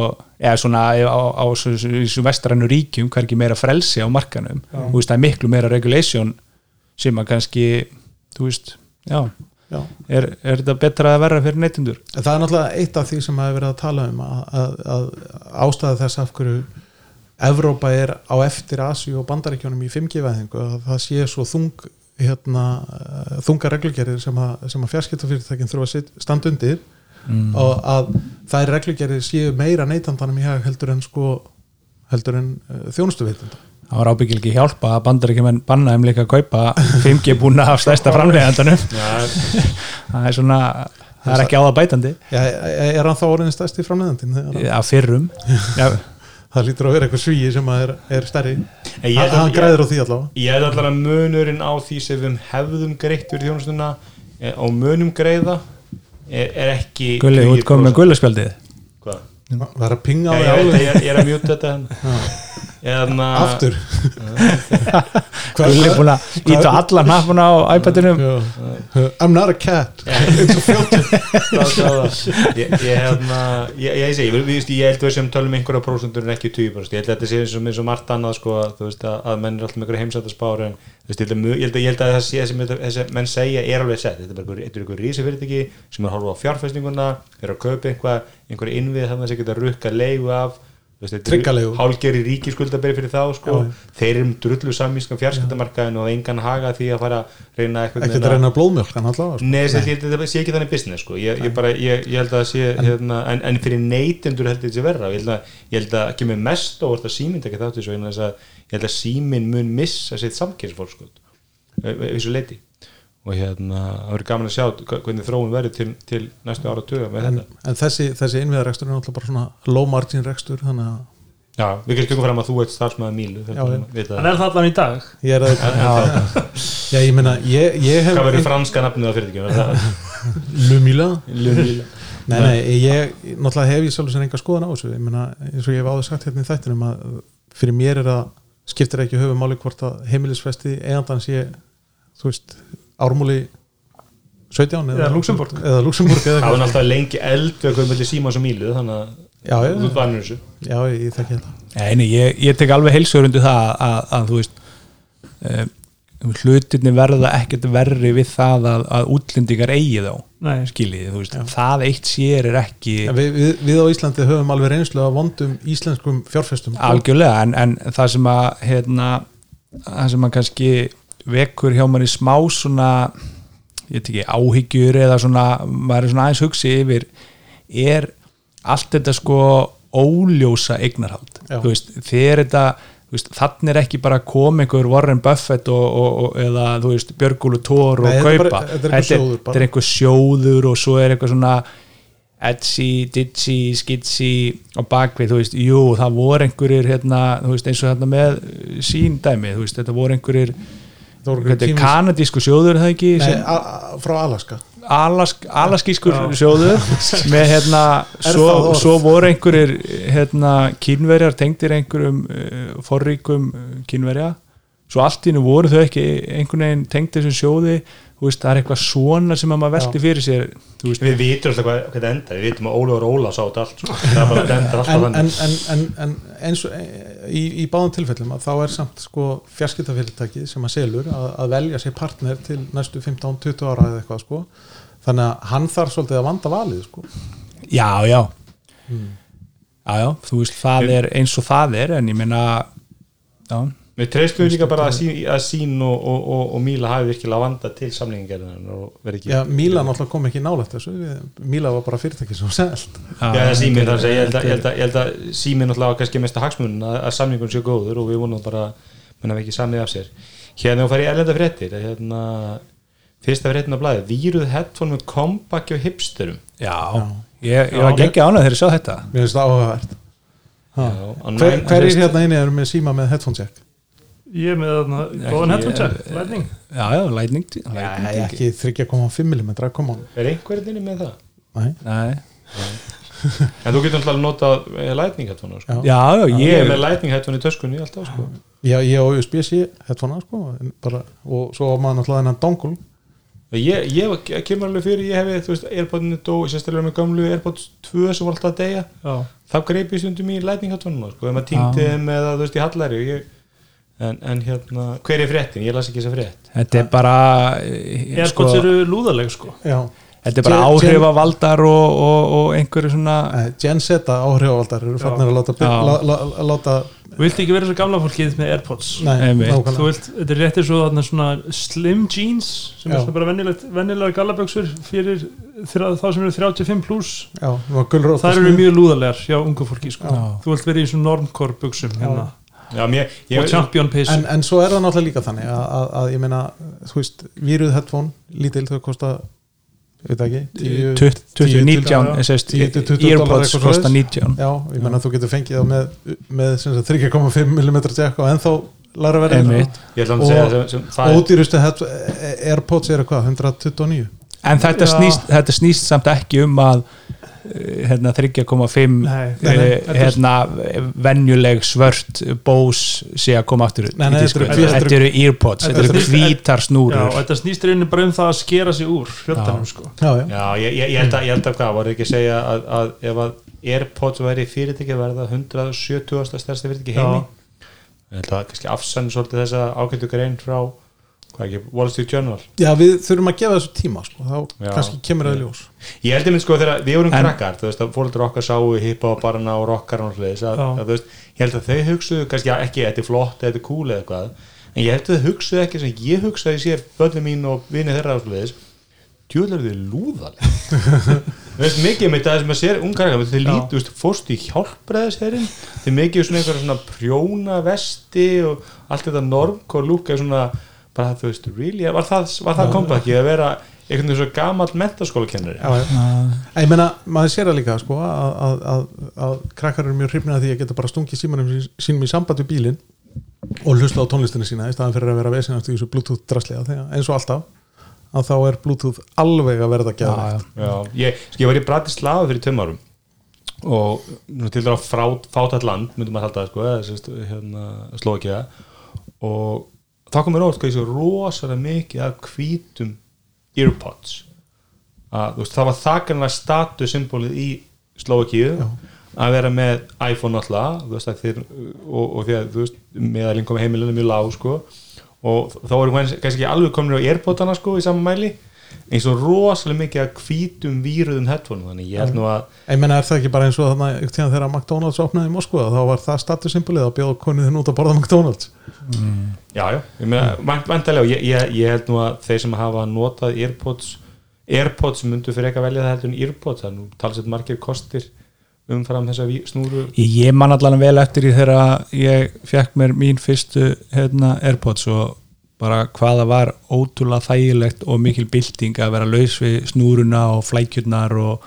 eða svona á, á, á þessu vestrænu ríkjum hvergi meira frelsi á markanum þú veist það er miklu meira regulation sem að kannski þú veist, já, já. er, er þetta betra að verra fyrir neytundur? En það er náttúrulega eitt af því sem maður verið að tala um að, að, að ástæða þess af hverju Evrópa er á eftir Asíu og Bandaríkjónum í 5G-væðingu að það sé svo þung hérna, eh, þunga reglugerir sem að, sem að fjarskiptafyrirtækin þurfa að standa undir Mm. og að þær reglugerir séu meira neytandanum í hag heldur en sko heldur en uh, þjónustuveitanda Það var ábyggil ekki hjálpa að bandaríkjumenn banna þeim líka að kaupa 5G búna af stærsta framleiðandanum það er svona það er ekki á það bætandi Já, er hann þá orðin stærsti framleiðandinn? að fyrrum. Já, Það lítur að vera eitthvað svíi sem er, er stærri. En ég hann, græðir á því allavega. Ég allan að munurinn á því sem við hefðum greitt fyrir þjónustuna eh, og munum greiða er, er ekki Gulli, út komið með prósent. gullarspjaldið Hvað? Það er að pinga á því ég er að mjúta þetta hérna. Eðna, Aftur? Gulli er búin að íta alla hnappuna á iPadinum. I'm not a cat? Ég, ég, hérna, ég, ég, segi, ég, held að við sem tölum einhverja prósentur en ekki 20% ég held að þetta sé eins og, eins og margt annað sko, að, þú veist, að, að menn er alltaf með einhverja veist, ég, held að, mu- ég, held að, ég held að það sé sem menn segja er alveg sett. Þetta er bara einhver, þetta er einhver rísi fyrirtæki sem er að horfa á fjárfæstinguna er að kaupa einhverja innvið þannig að það geta rukka leigu af hálgeri ríkiskuldaberi fyrir þá sko. þeir eru um drullu samískan fjarskiptamarkaðin og engan haga því að fara að reyna eitthvað Ekki að reyna blóðmjölk sko. Ég, þetta sé ekki þannig business sko. ég, ég, bara, ég, ég held að sé hérna, en, en fyrir neytendur held ég þetta sé verra. Ég held að, ég held að ekki með mest að síminn þáttu svo að ég held að síminn mun missa sitt samkynnsfólk sko, þessu leiti og hérna, það verður gaman að sjá hvernig þróun verður til, til næstu ára tuga með en, þetta. en þessi, þessi innviðarekstur er náttúrulega bara svona low margin rekstur þannig að Já, við tökum fram að þú ert starfsmæða mílu Já, já. hann er það allan í dag. Ég er að já, já, ég meina ég, ég hef Hvað verður franska nafnið á fyrirtækjum? Lumila? Lumila. Nei, nei, ég, náttúrulega hef ég sjálfur sem enga skoðan á þessu, ég meina, eins og ég hef áður sagt hérna í þættinum að fyrir mér er að skiptir ekki höfu máli hvort að heimilisfesti eigandans ég, þú veist ármúli 17 Eða Luxemborg. eða Luxemburg eða Það var alltaf lengi eld við að melli síma og mílu þannig að já, já, þú vannur þessu. Já, ég þekki þetta. Nei, nei, ég, ég tek alveg heilsugur undir það að, að, að þú veist um, hlutinni verða ekkert verri við það að, að útlendingar eigi þá Nei. skiljiði, þú veist, það eitt sér er ekki En við, við, við á Íslandi höfum alveg reynslu að vondum íslenskum fjárfestum. Algjörlega, en, en það sem að hérna, það sem að kannski vekur hjá manni smá svona ég veit ekki, áhyggjur eða svona, maður er svona aðeins hugsi yfir er allt þetta sko óljósa eignarhald, þú veist, þegar þetta þannig er ekki bara einhver Warren Buffett og, og, og eða þú veist, Björgúlu Tór og Nei, er kaupa. þetta er einhver þetta er einhver sjóður og svo er eitthvað svona Etsy, Ditsy, Skitsy á bakvið, þú veist, jú, það voru einhverjir hérna, þú veist, eins og hérna með uh, sín dæmi, þú veist, þetta voru einhverjir þetta er kanadísku sjóður, það ekki Nei, frá Alaska. Alask, alaskískur sjóður með hérna svo, svo voru einhverjir hérna kínverjar tengdir einhverjum uh, forríkum uh, kínverja svo allt í nú voru þau ekki einhvern veginn tengd þessum sjóði veist, það er eitthvað svona sem að maður velti fyrir sér veist, Við vitum alltaf hvað, hvað það endar, við vitum að Ólafur Óla sá þetta allt, sko. það bara að þetta endar alltaf en, en, en, en, en eins og í, í báðum tilfellum að þá er samt sko fjarskiptafyrirtæki sem að selur að, að velja sér partner til næstu 15-20 ára eða eitthvað sko. Þannig að hann þarf svolítið að vanda valið sko. Já, já. Hmm. já, já, þú veist, það er eins og það er en ég meina já, Við treystum líka bara að sín, að sín og, og, og, og Míla hafi virkilega vanda til samlingingerðin og verið ekki Já, Míla náttúrulega kom ekki nálægt þessu. Míla var bara fyrirtæki sem var selt. Já, það er síminn þar að segja, ég held að, ég held að, ég held að síminn náttúrulega var kannski hagsmunin að, að samningun sé góður og við vonum bara við ekki samið af sér. Hérna og farið í erlenda fréttir hérna, fyrsta fréttin á blæði víruð headphone með kompaki og hipsterum. Já, ég, ég var ekki ánað þegar ég sá þetta. Mér finnst það áhugavert. Ha. Já, á Hver, nine- hver er hérna inni er með síma með headphone jack? Ég er með þarna góðan Ekki, headphone check, eh, lightning já, já, lightning, Nei, lightning ekki 3,5 mm, come on er einhverjum inni með það? Nei. Nei. En þú getur náttúrulega notað eh, lightning headphone sko. Já. já, já, Ég er ég með lightning headphone í töskunni alltaf sko. Já, ég á USB-C headphone sko, bara, og svo á maður náttúrulega þennan dongle Ég, ég kemur alveg fyrir, ég þú veist, Airpodinu dó, sérstaklega með gamlu Airpods 2 sem var alltaf að deyja Já, þá greip ég stundum í lightning headphone sko, ef maður týndi þeim eða þú veist í hallari og ég, en, en hérna, hver er fréttin? Ég las ekki þessa frétt þetta er bara eh, Airpods eru lúðaleg sko Já, þetta er bara áhrifavaldar og, og, og einhverju svona Gen Z áhrifavaldar eru farnir að láta, lá, lá, lá, láta Þú vilt ekki vera svo gamla fólkið með Airpods Nei. Þú vilt, þetta er réttir svo þarna svona slim jeans sem Já. er svona bara venjulegt, venjulega gallaböksur fyrir þrjá- þá sem eru 35 pluss Já, það Það eru mjög lúðalegar hjá ungu fólki sko. Já. Þú vilt vera í svona normcore buksum hérna. Já, mér, ég, og champion peysu en, en svo er það náttúrulega líka þannig að, að, að ég meina, þú veist, víruð headphone lítil þau kosta, veit ekki 10, 20, 20, 10 19 til- sérst, 10 til 20 Earpods kosta svoleiðis. 19 Já, ég meina þú getur fengið það með, með sem sagt 3,5 mm jack og ennþá læra verið Einmitt. ég ætla að Og- segja sem, sem, það er- ódýrustu head, Airpods eru hvað, 129 en þetta snýst, þetta snýst samt ekki um að eh, hérna 3,5 Nei, eh, hérna venjuleg svört bós sé að koma aftur Nei, nei, þetta eru earpods, Þetta eru snúrur. Og þetta snýst rauninni bara um það að skera sig úr fjöldanum sko. Já, já, Já, ég, ég, ég, held að, ég held að hvað, voru ekki að segja að, að ef að Airpods væri fyrirtæki að verða 170. stærsta fyrirtæki heimi? Ég held að kannski afsann svolítið þessa ágættu grein frá hvað ekki, Wall Street Journal? Já, við þurfum að gefa þessu tíma sko, þá Já. kannski kemur það ljós. Ég held einmitt sko þegar við vorum En- krakkar þú veist að fólkur okkar sáu hiphoparana og rockarana og hlutis að, Já. að, þú veist, ég held að þau hugsuðu kannski að ekki þetta er flott, þetta er cool eða eitthvað en ég held að þau hugsuðu ekki sem ég hugsaði sér börnum mín og vini þeirra og hlutis tjóðlega þau lúðaleg Þú veist mikið með það sem að sér ungar þau lítu, þú veist, fórstu í hjálpræðisherinn þau mikið svona einhverja svona prjóna vesti og allt þetta normk og lúka svona bara þú veist, really, var það, var það kompakki að vera einhvern veginn svo gamall mentaskólakennari? Já, já. En Ég meina, maður sér það líka sko, að, að, að, að krakkar eru mjög hrifnir að því að geta bara stungið símanum sín- sínum í samband við bílinn og hlusta á tónlistina sína í staðan fyrir að vera vesinast í þessu bluetooth draslega þegar eins og alltaf að þá er bluetooth alveg að verða Já, ég, sko, ég var í Bratislava fyrir tveim árum og nú, til dæra frá fátætt land, myndum maður halda það sko, hérna, Slovakia og þá kom mér óvart hvað ég svo rosalega mikið af hvítum earpods. Að, veist, það var þakkarlega statusymbólið í Slovakíu að vera með iPhone alltaf veist, þeir, og, og því að meðalinn kom heimilinu mjög lág sko, og þá voru kannski kannski ekki alveg komin á earpodana sko, í saman mæli eins og rosalega mikið að hvítum víruðum headphone þannig ég held nú að Ég meina, er það ekki bara eins og þarna einhvern tíðan þegar McDonalds opnaði í Moskva þá var það statussymbolið að bjóða konið þinn út að borða McDonalds? Já, já, ég meina, vantarlega ég, ég, ég held nú að þeir sem hafa notað Airpods, Airpods myndu fyrir ekki að velja það heldur en Airpods það er nú talsett margir kostir umfram þessa snúru. Ég, ég man allan vel eftir í þegar ég fekk mér mín fyrstu hérna, Airpods og bara hvaða var ótrúlega þægilegt og mikil bylting að vera laus við snúruna og flækjurnar og,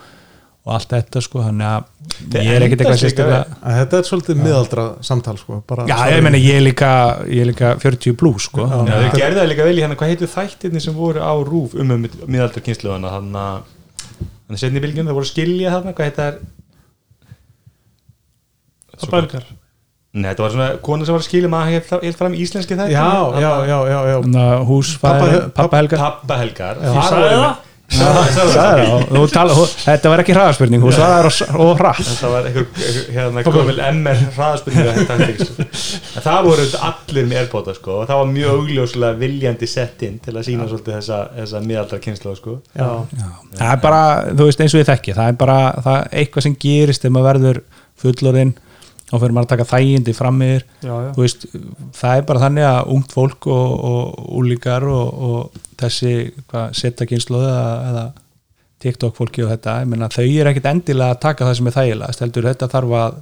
og allt þetta sko þannig að ég er ekkert eitthvað sérstaklega Að Þetta er svolítið miðaldra samtal sko, bara, Já, ég meina ég er líka, ég er líka 40 plus sko. Já, þau gerðu það líka vel í hérna, hvað heitu þættirni sem voru á rúf um um miðaldar kynsluðana þannig að setni bylgjum, það voru skilja þarna, hvað heit það Það bælgar Nei, þetta var svona kona sem var að skilja maður helt, fram íslenski þættir. Já, já, já, já, já. Að hús Pappa- pappa Helga. Pappa Helgar. Já. Þú sagði það? Sagði það, þú tala, þú, þetta var ekki hraðaspurning hún svarar og, og hratt. Þetta var einhver, hérna komil MR hraðaspurninga en það voru allir með erbóta sko og það var mjög augljóslega viljandi sett inn til að sína svolítið þessa, þessa miðaldra kynslu sko. Já. það er bara, þú veist eins og ég þekki það er bara það eitthvað sem gerist þegar maður verður fullorinn þá fyrir maður að taka þægindi fram þú veist, það er bara þannig að ungt fólk og, og úlíkar og, og þessi setja kynslu eða, TikTok fólki og þetta, ég meina þau er ekkit endilega að taka það sem er þægilega, heldur þetta þarf að,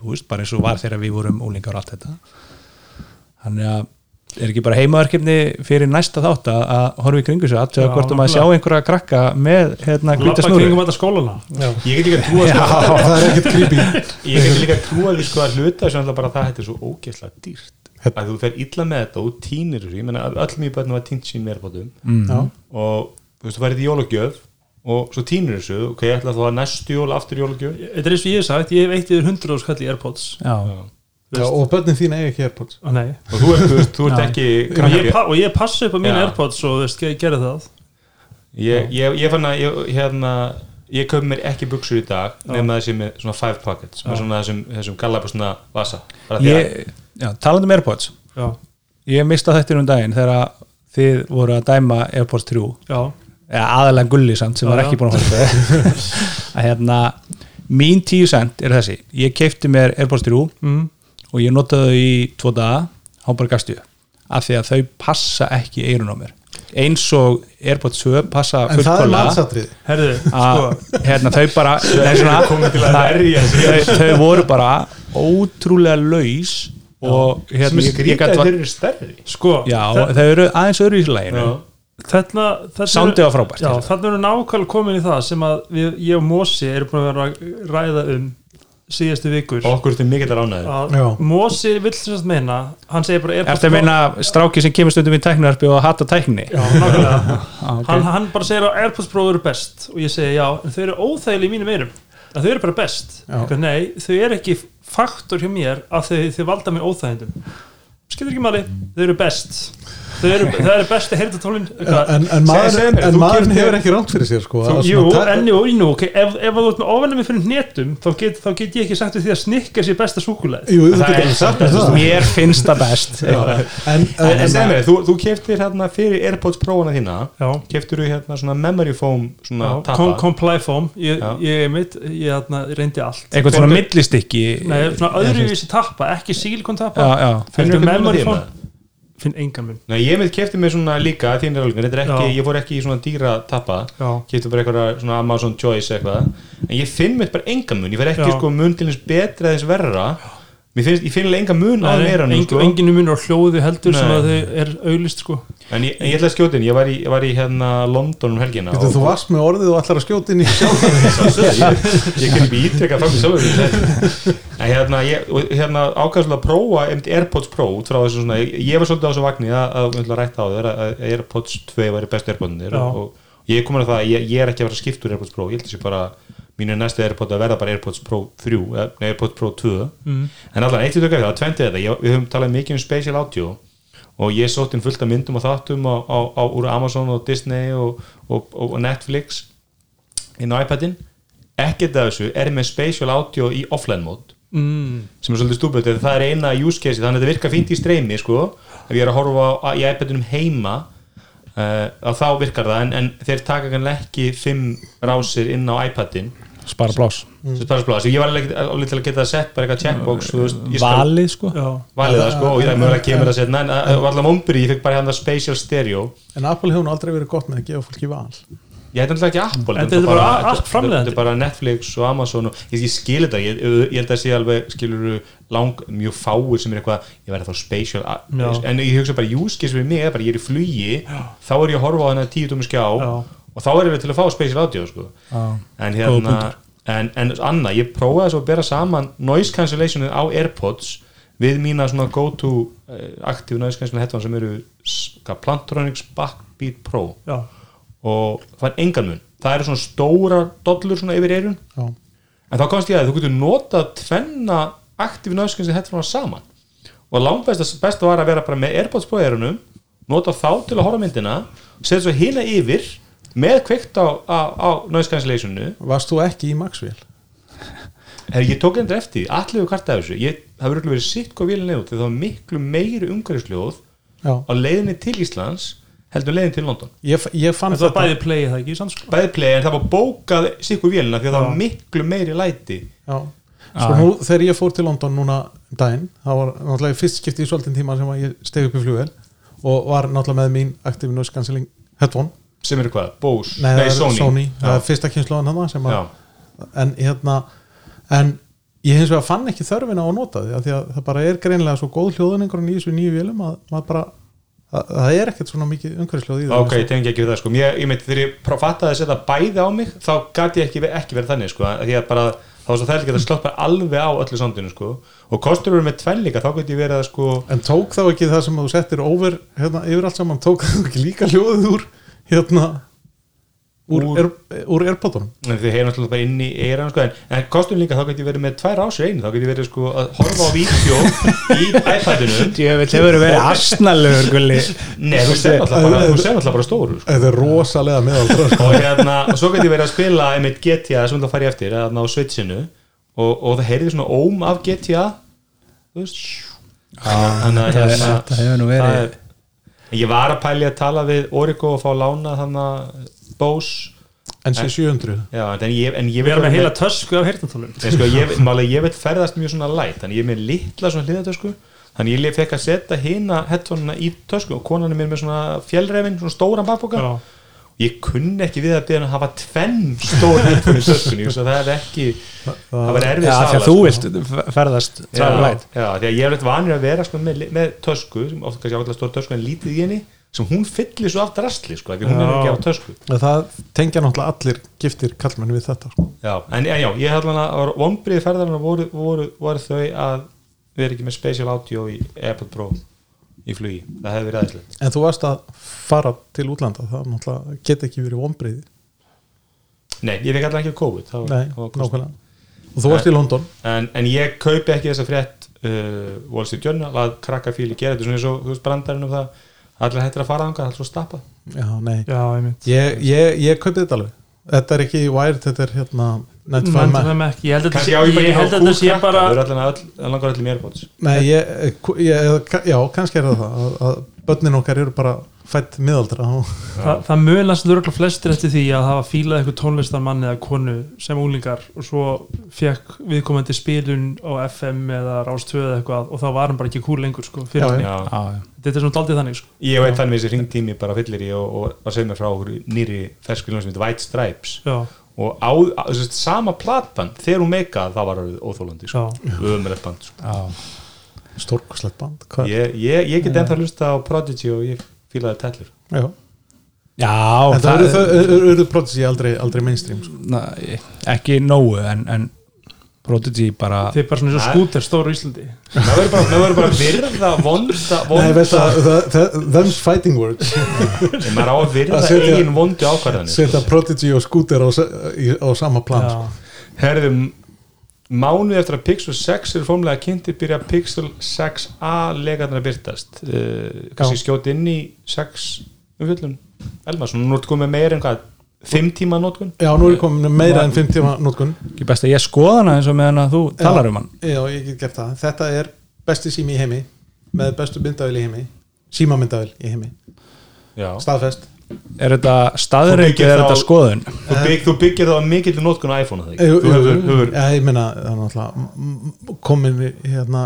þú veist, bara eins og var þegar við vorum úlingar og allt þetta. Þannig að er ekki bara heimaverkefni fyrir næsta þátt að, að horfa í kringu sig að Já, hvort um að sjá einhverja krakka með hérna lappa snúri? ég get líka trúa það ekkert creepy. Ég get líka trúa því sko að hluta sem bara það er svo ógeðslega dýrt. Að þú fer illa með þetta og tínir þessu, ég menna öll mjög börnum var tínt sín meira bátum mm. Já. og þú veist þú færið í jólagjöf og svo tínir þessu, ok, ég ætla að næstu jól aftur jólagjöf. Þetta er eins og ég hef sagt, ég hef eitt yfir 100 og skall í Airpods. Já, Já, og börnin þín eiga ekki Airpods nei. og þú ert, þú veist, þú ert Já. ekki og ég, og ég passi upp á mínu Já. Airpods og þú veist, ég gerði það ég, ég, ég fann að ég, hérna, ég köp mér ekki buksur í dag Já. nema þessi með svona five pockets Já. með svona þessum, þessum gallabur svona vasa já talandi um Airpods já, ég mista þetta um daginn þegar þið voru að dæma Airpods 3 já, eða aðalega gulli samt sem Já, var já. ekki búin að horfa að hérna mín 10 cent er þessi ég keipti mér Airpods 3 mm. Og ég notaði þau í tvo daga hann bara gastu af því að þau passa ekki eirun á mér. Eins og Airpods 2 passa en það er fullkomlega landsatrið herðu, að sko. hérna, þau bara að þau, þau voru bara ótrúlega laus og hérna, er ég, ég að var, þeir eru stærri. Sko, já, þau eru aðeins öðru í Soundið eru- var frábært, já, ég sagði. þannig erum nákvæmlega komin í það sem að við, ég og Mósi erum búin að vera að ræða um síðastu vikur okkur til mikill að Já. Mósi vill sem sagt meina hann segir bara að Pro- meina stráki sem kemur stundum í tæknarpi og hata tækni? já, nákvæmlega Ah, ok. hann, hann bara segir að Airpods Pro eru best og ég segi já, en þau eru óþægilega í mínum eirum að þau eru bara best. Eitthvað, nei, þau eru ekki faktor hjá mér að þau, þau valda mig óþægindum skilur ekki máli, þau eru best þau eru, besti heyrðatólin en, en, maður, þú maðurinn keyptir- hefur ekki rámt fyrir sér sko, að Jú, enni og ínu okay. ef, ef þú ert með ofennum fyrir hnetum þá get, þá get ég ekki sagt við því að snikka sér besta súkulæð þú Það er- mér það. finnst það best. Já. en, en, en en, segð mér, þú, þú keftir hérna fyrir Airpods Pro-ana þína Já, keftir þú hérna svona memory foam svona já com, comply foam. Ég, ég, mitt, ég atna, reyndi allt. Eitthvað svona millistykki. Nei, svona öðruvísi tappa, ekki sílikon tappa. Memory foam? Finn engan mun. Nei, ég með kefti mér svona líka þín alveg, þetta ekki, Já. ég fór ekki í svona dýra tappa. Já, kefti bara eitthvað svona Amazon Choice eitthvað. En ég finn mitt bara enga mun, ég fer ekki Já. sko mun til eins betra þess verra. Mér finnst, ég finn enga mun á Nei, meira engin, sko. engin mun á hljóði heldur sem Nei. að þau er auglist sko en ég, en ég ætla að skjóta inn, ég var í, ég var í hérna London um helgina Getur, þú varst með orðið og allar að skjóta inn í sjálf ég, ég kann ekki ítrekka fram í sjálfur en hérna, ég, og hérna ákvæmslega að prófa Airpods Pro út frá þessu svona, ég, ég var svolítið á þessu vagni að, að, að, að rætta á þér að að Airpods 2 væri bestu Airpodnir Já. og, og ég er komin að það, að ég, ég er ekki að vera skipt úr Airpods Pro, ég held þessi bara mínu næstu Airpods að verða bara Airpods Pro 3 eða Airpods Pro 2 mm. en allan eitt í tökja það, tventið þetta ég, við höfum talað mikið um spatial audio og ég sótt inn fullt af myndum og þáttum á, á, á, úr Amazon og Disney og, og, og Netflix inn á iPadin ekkert af þessu er með spatial audio í offline mode Mm. sem er svolítið stúbut það er eina use case þannig að þetta virkar fínt í streymi sko. ef ég er að horfa á, í iPadinum heima uh, þá virkar það en, en þeir taka kannski ekki fimm rásir inn á iPadin Spara blás mm. ég var alveg, til að geta sett bara eitthvað checkbox þú veist, Valið sko Já, valið það sko og ég mögulega kemur að setna en það var alltaf mómbyrði, ég fikk bara hérna spatial stereo en Apple hefur aldrei verið gott með að gefa fólki val ég heit alltaf ekki Apple En þetta er bara allt þetta- framleiðandi. þetta er bara Netflix og Amazon og ég, ég skil þetta, ég, ég held að sé alveg skilur lang, mjög fáir sem er eitthvað ég verði þá spatial Já. en ég hugsa bara case fyrir mig er bara ég er í flugi þá er ég að horfa á þennan tíu tómi skjá Já. Og þá er ég til að fá spatial audio sko. Já. en hérna en, en Anna, ég prófaði svo að bera saman noise cancellationið á Airpods við mína svona go to uh, active noise cancellation headphone sem eru Plantronics Backbeat Pro já, og það er engan mun það eru svona stóra dollur svona yfir eirun Já. en þá komst ég að þú getur notað tvenna active noise cancellation headphone saman og langt besta, var að vera bara með Airpods Pro eirunum nota þá til að horfa myndina setja svo hina yfir með kveikt á, á, á noise cancellationu Varst þú ekki í Maxwell? Her, ég tók endur eftir, allir við kvartaði þessu ég, það verður verið sitt hvað vilja leiðut þegar það var miklu meiri umhverfisljóð Já. á leiðinni til Íslands heldur leiðin til London Ég, ég fann en það var bæði play það ekki sann sko bæði play en það var bókað sikkur vélina því að það Já. var miklu meiri læti Já. sko Já. nú þegar ég fór til London núna um daginn, það var náttúrulega í fyrst skipti í svolítinn tíma sem að ég steg upp í flugvel og var náttúrulega með mín Active Noise Cancelling headphone sem eru hvað, Bose, Nei, nei, er Sony, Sony, það er fyrsta kynsluðan hann að en hérna en ég hins vegar fann ekki þörfina á að nota því að, því að það bara er greinlega svo góð hljóðuningur í þessu nýju vélum að maður bara það, það er ekkert svona mikið umhverfisljóð í það ok, ég tengi ekki við það sko. Ég, ég meit, þegar ég fattaði að setja bæði á mig þá gæti ég ekki, ekki verið þannig sko. Að því að bara, þá var svo ekki að sloppa alveg á öllu sondinu sko. Og kostur eru með tvenn líka, þá gæti ég verið að sko en tók þá ekki það sem þú settir over hérna, yfir allt saman, tók þá ekki líka hljóðið úr hérna úr, Úr- úr, úr airpodunum en þið heyrum alltaf bara inn í eiran sko, en, en kostum líka, þá gæti ég verið með tvær ásir einu. Þá gæti ég verið sko að horfa á vídeo í iPadinu. Ég veit, hefur verið asnalegur gulli. Nei, þú ser alltaf bara, þú ser alltaf bara stóru sko. þetta er rosalega meðaldra sko. og hérna, og svo gæti ég verið að spila einmitt GTA sem það fari eftir að ná switchinu. Og, og það heyrði svona óm af GTA þú veist. Þannig að það er- hérna, hefur nú verið- það er- ég var að pæli að tala við Origo og fá lána þannig að Bose NC700 já, en ég, en ég Við erum með heila tösku af heyrnatólum Nei, sko, ég, ég veit ferðast mjög svona light þannig ég er með litla svona hliðatösku þannig ég fekk að setja hina headphonena í tösku og konan er mér með svona fjellrefin svona stóran bakboka Já, ég kunni ekki við að byrja að hafa tvenn stór headphone í töskunni svo það er ekki, það var erfið Já, sala því að þú sko. vilt ferðast já, já, því að ég er eitthvað vanur að vera sko, með, með tösku, sem ofta kannski ákveðlega stór tösku en lítið í henni, sem hún fyllir svo af drastli, sko, því hún er ekki á tösku það tengja náttúrulega allir giftir kallmenn við þetta sko. já, en, en já, ég held að vonbriði ferðarinn voru, voru, voru þau að vera ekki með special audio í AirPod Pro í flugi, það hefði verið aðeinslegt en þú varst að fara til útlanda það náttúrulega get ekki verið vonbriði nei, ég fekk alltaf ekki COVID það var- Nei, nákvæmlega. Og þú varst í London. en, en ég kaupi ekki þessa frétt uh, Wall Street Journal að krakka fíli gera þetta. Svona eins og þú veist brandarinn um það allir hættir að fara þangað, allir svo stappa já, nei, já, ég ég, ég, ég kaupi þetta alveg. Þetta er ekki Wired, þetta er hérna 95 Mæntum Mac þeim ekki, ég held að þetta sé- ég bara ég ekki held að þetta sé bara það er langar allir mér bóts Nei, ég, ég, já, kannski er það það að, að börnin okkar eru bara fætt miðaldra og, það, mölast lörgla flestir eftir því að hafa fílað eitthvað tónlistarmann eða konu sem úlingar og svo fekk viðkomandi spilun á FM eða Rástöð eða eitthvað og þá var hann bara ekki kúl lengur sko, fyrir Já. Já. Já, já. þetta er svona daldið þannig sko. ég veit þannig þessi ringtími bara fyllir í og, og var segð mér frá nýri ferskilum sem heitir White Stripes já, og á, á sérst, sama platan þegar hún meikaði það var óþólandi sko. ömulegt band sko. Já. stórkoslegt band ég, ég, ég get ennþá að hlusta á Prodigy og ég fílaði tellur Já, Já, en það eru Prodigy aldrei, aldrei mainstream sko. na, ekki nógu en, en Prodigy bara þið er bara svona eins og Nei. skúter stóru í Íslandi. Maður verður bara, maður verður bara virða vonda, Nei, vonda veit það, það, það, them's fighting words. Maður á að virða setja- eigin vondu ákvarðanir. setja Prodigy og Scooter á, á sama plan sko. herðum mánuði eftir að Pixel 6 er formlega kynnti byrja Pixel 6a legarnar að byrtast uh, kannski skjóti inn í 6 umfjöllun. Elma, svona nú ertu komið meir en hvað 5 tíma nótkun Já, nú er ég komin meira en 5 tíma nótkun ekki best að ég skoða hana eins og meðan að þú talar um hann. Já, ég get gert það. Þetta er besti sími í heimi með bestu myndavel í heimi símamyndavel í heimi, Já. staðfest. Er þetta byggir eða er þetta skoðun? þú, bygg, þú byggir það á mikill nótkun á iPhone Já, ég meina, það er náttúrulega m- m- komin hérna,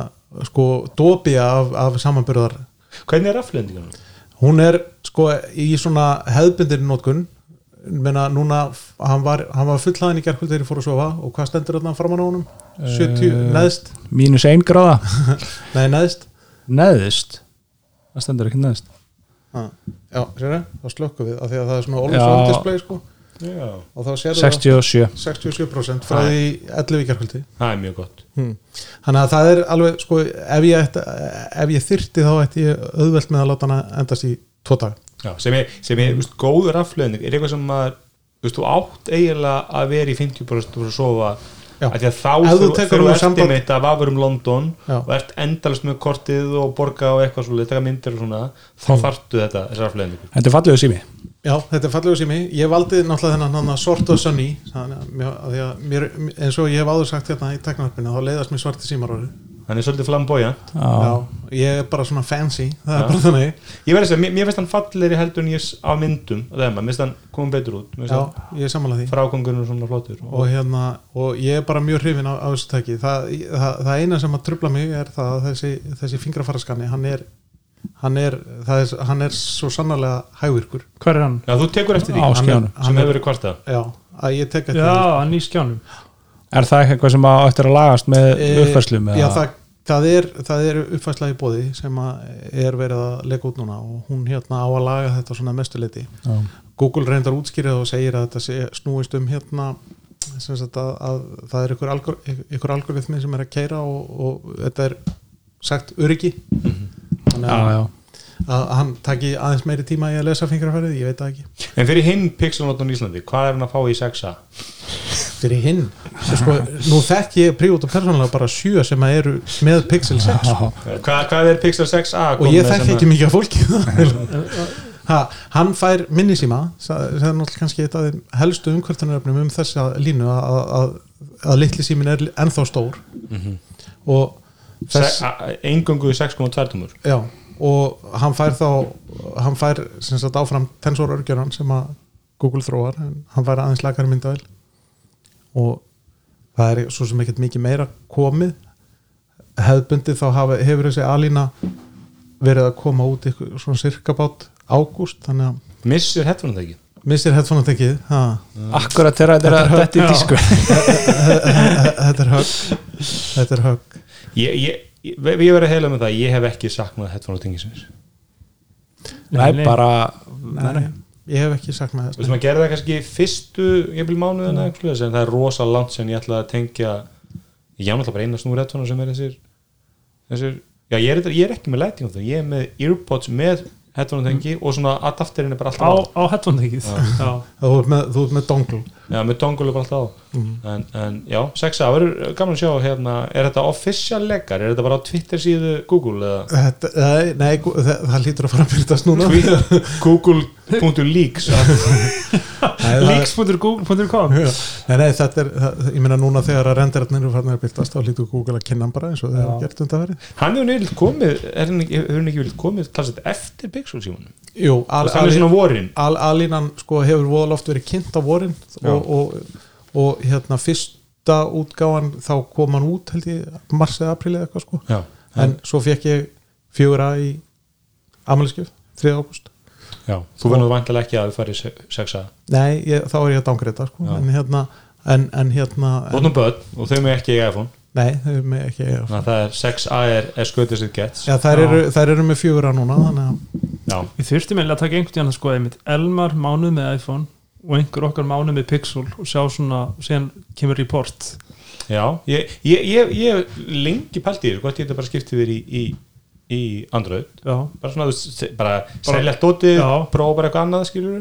sko, dópía af, af samanbyrðar hvernig er aflendingunum? hún er sko í svona hefðbindir nótkun meina núna, hann var, hann var fullhaðin í gerkvöld þegar ég fór að sofa og hvað stendur þarna framan á honum? 70, Eh. neðst? Mínus ein gráða Nei, neðst Neðist Það stendur ekki neðist ha. Já, sér það, þá slökkum við af því að það er svona always Já. on display sko Já. og þá sér 67 67% frá því 11 í gerkvöldi það er mjög gott hmm. Þannig að það er alveg sko, ef ég, ég þyrti þá ætti ég auðvelt með að láta hana endast í tvo dag Já, sem er, sem er mm. góður aflending er eitthvað sem maður þú veist, þú átt eiginlega að vera í 50% og sofa af því að þá þú þú ert samband- einmitt að vafur um London Já. og ert endalist með kortið og borga og eitthvað svo taka myndir og svona þá Mm. þarftu þetta, þessar aflendingur Þetta er fallegu sími Já, þetta er fallegu sími, ég valdi náttúrulega þennan hann og að að því að mér, eins og ég hef áður sagt hérna í teknarpinu þá leiðast mér svarti símar orði hann er svolítið flamboyant. Já, ég er bara svona fancy það Já. er bara þannig. Ég verði að segja, mér, mér finnst hann fallegri heldur en ég s- á myndum og þeim, mér finnst hann komið betur út. Mér Já, finnst ég er sammála því. hann frákongurinn svona flottur. Og hérna, og ég er bara mjög hrifin á, á þessu tæki. Það, það, það eina sem að trubla mig er það að þessi, þessi fingrafaraskanni, hann er hann er, það er, hann er svo sannarlega hægvirkur. Hver er hann? já, þú tekur eftir því. Á Hann er- skjánum. sem hefur verið kvartað. Já, að ég tek eftir Já, hann í skjánum Er það eitthvað sem á eftir að lagast með Eh, uppfærslum? Já, það, það er, það er uppfærsla í bóði sem að er verið að leika út núna og hún hérna á að laga þetta svona mestuleiti Já. Google reyndar útskýrið og segir að þetta sé, snúist um hérna að, að það er ykkur, algor, ykkur algoritmi sem er að keira og, og þetta er sagt öryggi þannig Já, að, já. að hann taki aðeins meiri tíma í að lesa fingrafærið, ég veit það ekki en fyrir hinn pixelnótun í Íslandi, hvað er hann að fá í 6a? Fyrir hinn, sko, nú þekk ég prívat og persónulega bara sjö sem að eru með Pixel 6 Hvað, hvað er Pixel 6a? og ég þekki ekki mikið af fólki. Ha, hann fær minnisíma það er náttúrulega kannski eitt af þeim helstu umkvörtunaröfnum um þessa línu að, að, að, litli símin er ennþá stór. Mhm. og þess, Engungu 6.2 tumur já, og hann fær þá hann fær sem sagt áfram tensor örgjöran sem að Google þróar en hann fær aðeins lakari myndavel og það er svo sem ekkert mikið meira komið. Hefðbundið þá hafa, hefur þessi alína verið að koma út ykkur svona cirka bát ágúst þannig að Missir ekki? missir headphone-tekið ha, Akkurat þegar þetta er að Þetta er högg. þetta er högg. Þetta er högg. Ég, ég, ég, ég verið að heila með það, ég hef ekki saknað headphone tengisins Nei, bara Nei, ég hef ekki sagt með Þú veist maður gerði það kannski fyrstu vil mánuðina mm. en það er rosa langt sem ég ætla að tengja ég já náttúrulega bara eina snúr headphone sem er þessir, þessir já ég er, ég er ekki með lighting á það, ég er með earpods með headphone tengi og svona adapterinn er bara á, alltaf á á headphone-tekið Já. þú ert með, þú ert með dongle. Já með dongle er bara alltaf á. En, en já, sexa, það verður gaman að sjá hérna, er þetta official legar, er þetta bara á Twitter síðu Google eða? Þetta, nei, nei, það, það lítur að fara að byrjast núna. Google.leaks Það- leaks.google.com. Nei, nei, þetta er, það, ég meina núna þegar að renderarnir eru farin að byrtast þá lítur Google að kynna hann bara eins og Já. hafa gert undanverið hann hefur nefnilega komið er hann ekki, viljað komið talsett eftir Pixel símanum Jú, það er alínan sko hefur voðal oft verið kynnt á vorin og, og, og hérna fyrsta útgáfan þá kom hann út held ég mars eða april eða eitthvað sko. Já, en svo fekk ég fjögura í amaliskjöf, 3. ágúst já. þú verður vantilega ekki að þú farið sexa nei, ég, þá er ég að dángreita sko. En hérna en, en hérna en, börn og þau með ekki eiga iPhone. Nei, þau með ekki þannig að það er 6A er, er skötið sitt gets. Já, þær eru, þær eru með fjögura núna þannig að Við þurftum eiginlega að taka einhvern tíðan að skoða einmitt Elmar mánuð með iPhone og einhver okkar mánuð með Pixel og sjá svona, síðan kemur report. Já. Ég, ég, ég, ég lengi pælt í þér hvort ég þetta bara skipti þér í, í, í Android. Já, bara svona, veist, bara selja dótið Já. prófa bara eitthvað annað skilur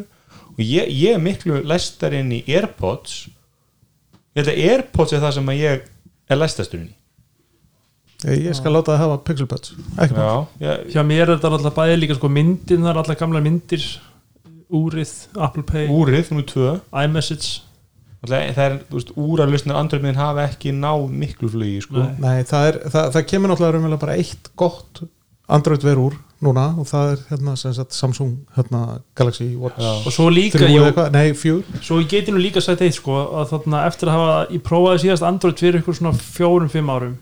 og ég, ég er miklu læstar inn í Airpods. Ég held að Airpods er það sem að ég er læstastur inn í. Ég, ég skal láta það hafa pixel buds. Ekki mál. já, ég, hjá mér er þetta alltaf bæði líka sko myndin, það er alltaf gamla myndir. Úrið, Apple Pay. Úrið, nummer 2 iMessage. Það er, þú veist, úrarlusnir Android minn hafa ekki náð miklu flugi sko. Nei. Nei, það, er, það, það kemur náttúrulega raunverulega bara eitt gott Android veru úr núna og það er hérna sagt Samsung hérna Galaxy Watch Já. og svo líka, jú, nei fjúr svo ég geti nú líka sagt eitt sko, að þarna eftir að hafa, ég prófaði síðast Android fyrir ykkur svona fjórum, fimm árum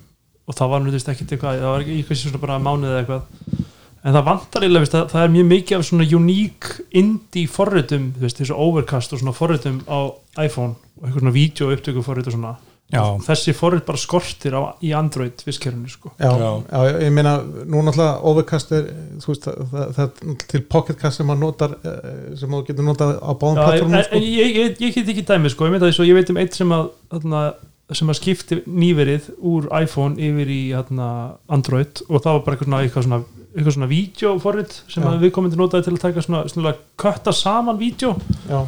og það var veist ekkert eitthvað, það var eitthvað svona bara mánuð eða eitthvað. En það vantar eiginlega, veist, það, er mjög mikið af svona uník indie forritum þessu overcast og svona forritum á iPhone og eitthvað svona vídeo upptöku forrit og svona Já. þessi forrit bara skortir á, í Android visskerfinu sko já, Já. já. ég meina, nú náttúrulega Overcast er, þú veist, það, það, er til Pocketcast sem maður notar eh, sem maður getur notað á báðum Já, en, plattformum sko. ég, ég, ég get ekki dæmi sko, ég veit, að, svo, ég veit um eitt sem að þarna, sem að skipti nýverið úr iPhone yfir í þarna, Android og það var bara eitthvað svona, eitthvað svona, eitthvað svona vídeoforrit sem að við komum til notaði til að taka svona, svona kötta saman vídeo já,